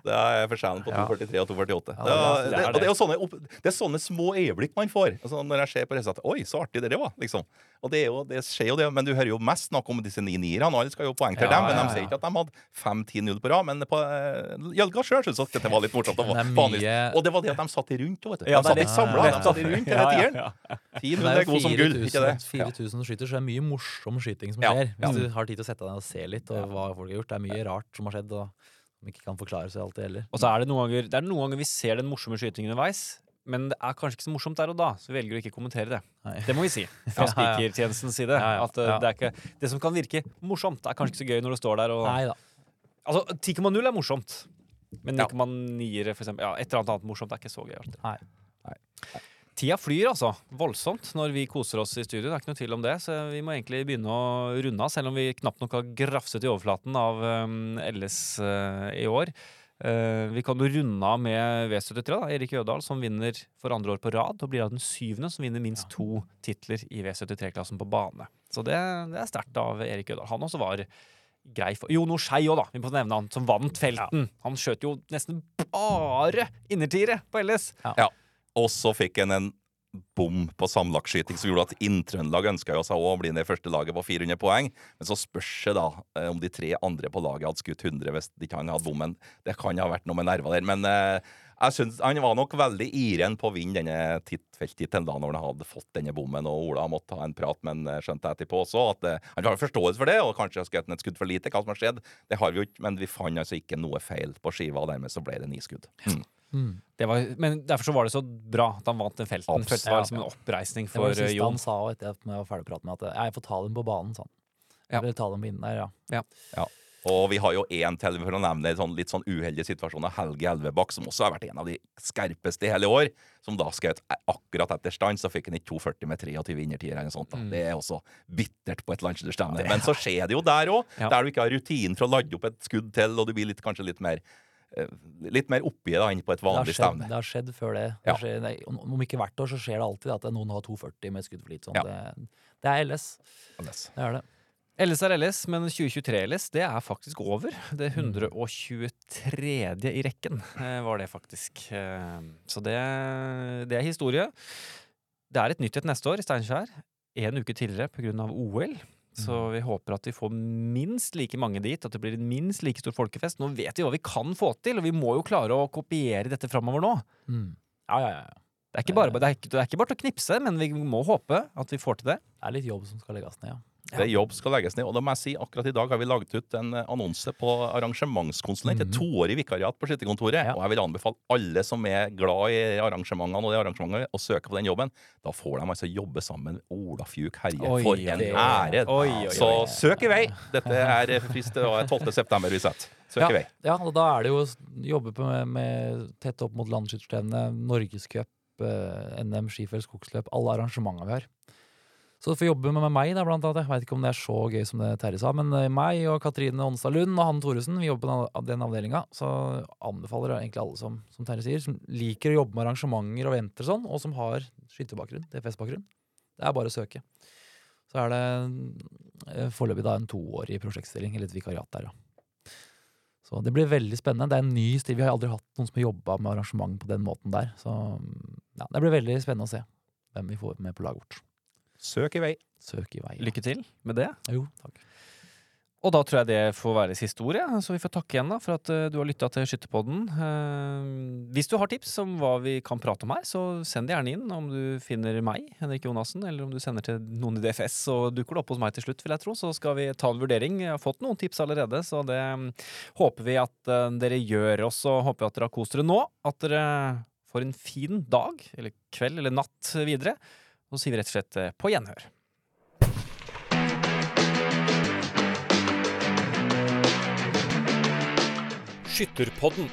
Det er forskjellen på 243 og 248. Det, er, det og det. er sånne, det er sånne små øyeblikk man får. Altså, når jeg ser på resultatet. Oi, så artig det var! liksom. Og det, er jo, det skjer jo det, Men du hører jo mest snakk om disse 9-9-erne. Alle skal jo poeng til Ja, dem. Men ja, de sier ikke at de hadde 5-10-0 på rad. Men på, uh, Jølga sjøl syntes at det var litt morsomt. Det mye- Og det var det at de satt rundt. Vet du. De satt det i det. samla. Ja, i rundt Ja, ja, ja. 10-0 er god som gull, 4000 4000 skyter, så det er mye morsom skyting som skjer. Hvis du har tid til å sette deg ned og se litt og hva folk har gjort. Det er mye rart som har skjedd, og som ikke kan forklare seg alltid heller. Og så er det noen ganger Det er noen ganger vi ser den morsomme skytingen underveis, men det er kanskje ikke så morsomt der og da, så vi velger å ikke kommentere det. Nei. Det må vi si fra Ja, ja. spikertjenestens side. Ja, ja, At uh, ja. det, er ikke, det som kan virke morsomt, er kanskje ikke så gøy når du står der og Nei da. Altså, 10,0 er morsomt. Men Ja. 9,9 for eksempel Ja, et eller annet annet morsomt er ikke så gøy. alltid. Nei. Tida flyr altså voldsomt når vi koser oss i studio. Det er ikke noe tvil om det, så vi må egentlig begynne å runde av, selv om vi knapt nok har grafset i overflaten av um, LS uh, i år. Uh, vi kan jo runde av med V73, da. Erik Jødahl, som vinner for andre år på rad. Og blir da den syvende som vinner minst to titler i V73-klassen på bane. Så det, det er sterkt av Erik Jødahl. Han også var grei for Jono Skei òg, da. Vi må nevne han som vant felten. Han skjøt jo nesten bare innertiere på LS. Og så fikk han en bom på samlagsskyting som gjorde at Inn-Trøndelag ønska seg å bli ned i første laget på 400 poeng. Men så spørs det da eh, om de tre andre på laget hadde skutt 100 hvis de ikke han hadde bommen. Det kan ha vært noe med nerver der. Men eh, jeg synes Han var nok veldig iren på å vinne denne tit- da når han hadde fått denne bommen. Og Ola måtte ha en prat, men eh, skjønte jeg etterpå også at eh, han har forståelse for det. Og kanskje skutt et skudd for lite. Hva som har skjedd, det har vi jo ikke. Men vi fant altså ikke noe feil på skiva, og dermed så ble det ni skudd. Mm. Mm. Det var, men derfor så var det så bra at han vant den felten. Absolutt. Følte det var liksom en oppreisning for Det var det eh, siste Jon. han sa også etter at jeg var ferdig å prate med, at jeg får ta dem på banen, sånn. Ja. Eller ta dem inn der, ja. Og vi har jo én til, for å nevne en sånn, litt sånn uheldig situasjon av Helge Elvebakk, som også har vært en av de skarpeste i hele år. Som da skjøt akkurat etter stand, så fikk han ikke 2,40 med 23 innertier eller noe sånt. Da. Mm. Det er også bittert på et landslagsstevne. Men så skjer det jo der òg, Ja. der du ikke har rutinen for å lade opp et skudd til, og du blir litt, kanskje litt mer Litt mer oppi det enn på et vanlig stevne. det har skjedd før det. Ja. det skjer, nei, om ikke hvert år, så skjer det alltid at noen har 2,40 med skudd for lite. Sånn. Ja. Det, det er LS. LS. Det er det. LS er LS, men 2023-LS det er faktisk over. Det 123. i rekken eh, var det faktisk. Eh, Så det, det er historie. Det er et nytt et neste år i Steinkjer. En uke tidligere pga. OL. Så vi håper at vi får minst like mange dit, at det blir en minst like stor folkefest. Nå vet vi hva vi kan få til, og vi må jo klare å kopiere dette framover nå. Mm. Ja, ja, ja. Det er, ikke bare, det, er ikke, det er ikke bare til å knipse, men vi må håpe at vi får til det. Det er litt jobb som skal legges ned, ja. Det er jobb skal legges ned. Og da må jeg si, akkurat i dag har vi laget ut en eh, annonse på arrangementskonsulent. Et Mhm. toårig vikariat på skytterkontoret. Ja. Og jeg vil anbefale alle som er glad i arrangementene og det arrangementet, å søke på den jobben. Da får de altså jobbe sammen med Ola Fjuk Herje. Oi, For en det- ære! Oi, oi. Så søk i vei! Dette er frist til 12. september vi setter. Søk i vei. Ja, og da er det jo å jobbe på med, med tett opp mot landsskytterstevnet, Norgescup, eh, NM, skifelt, skogsløp, alle arrangementene vi har. Så du får jobbe med meg, da, blant annet. Jeg veit ikke om det er så gøy som det Terje sa, men eh, meg og Katrine Onstad Lund og Hanne Thoresen, vi jobber på den av- avdelinga. Så anbefaler jeg egentlig alle som, som Terje sier, som liker å jobbe med arrangementer og eventer og sånn, og som har skytterbakgrunn, DFS-bakgrunn. Det er bare å søke. Så er det eh, foreløpig da en toårig prosjektstilling, eller et vikariat der, ja. Så det blir veldig spennende. Det er en ny stil. Vi har aldri hatt noen som har jobba med arrangement på den måten der. Så ja, det blir veldig spennende å se hvem vi får med på laget vårt. Søk i vei. Søk i vei. ja. Lykke til med det. Jo, takk. Og da tror jeg det får være siste ord, ja. så vi får takke igjen da for at eh, du har lytta til Skytterpodden. Eh, hvis du har tips om hva vi kan prate om her, så send det gjerne inn. Om du finner meg, Henrik Jonassen, eller om du sender til noen i DFS, så dukker det opp hos meg til slutt, vil jeg tro. Så skal vi ta en vurdering. Jeg har fått noen tips allerede, så det mm, håper vi at eh, dere gjør. Og så håper vi at dere har kost dere nå. At dere får en fin dag, eller kveld, eller natt videre. Så sier vi rett og slett eh, på gjenhør. Skytterpodden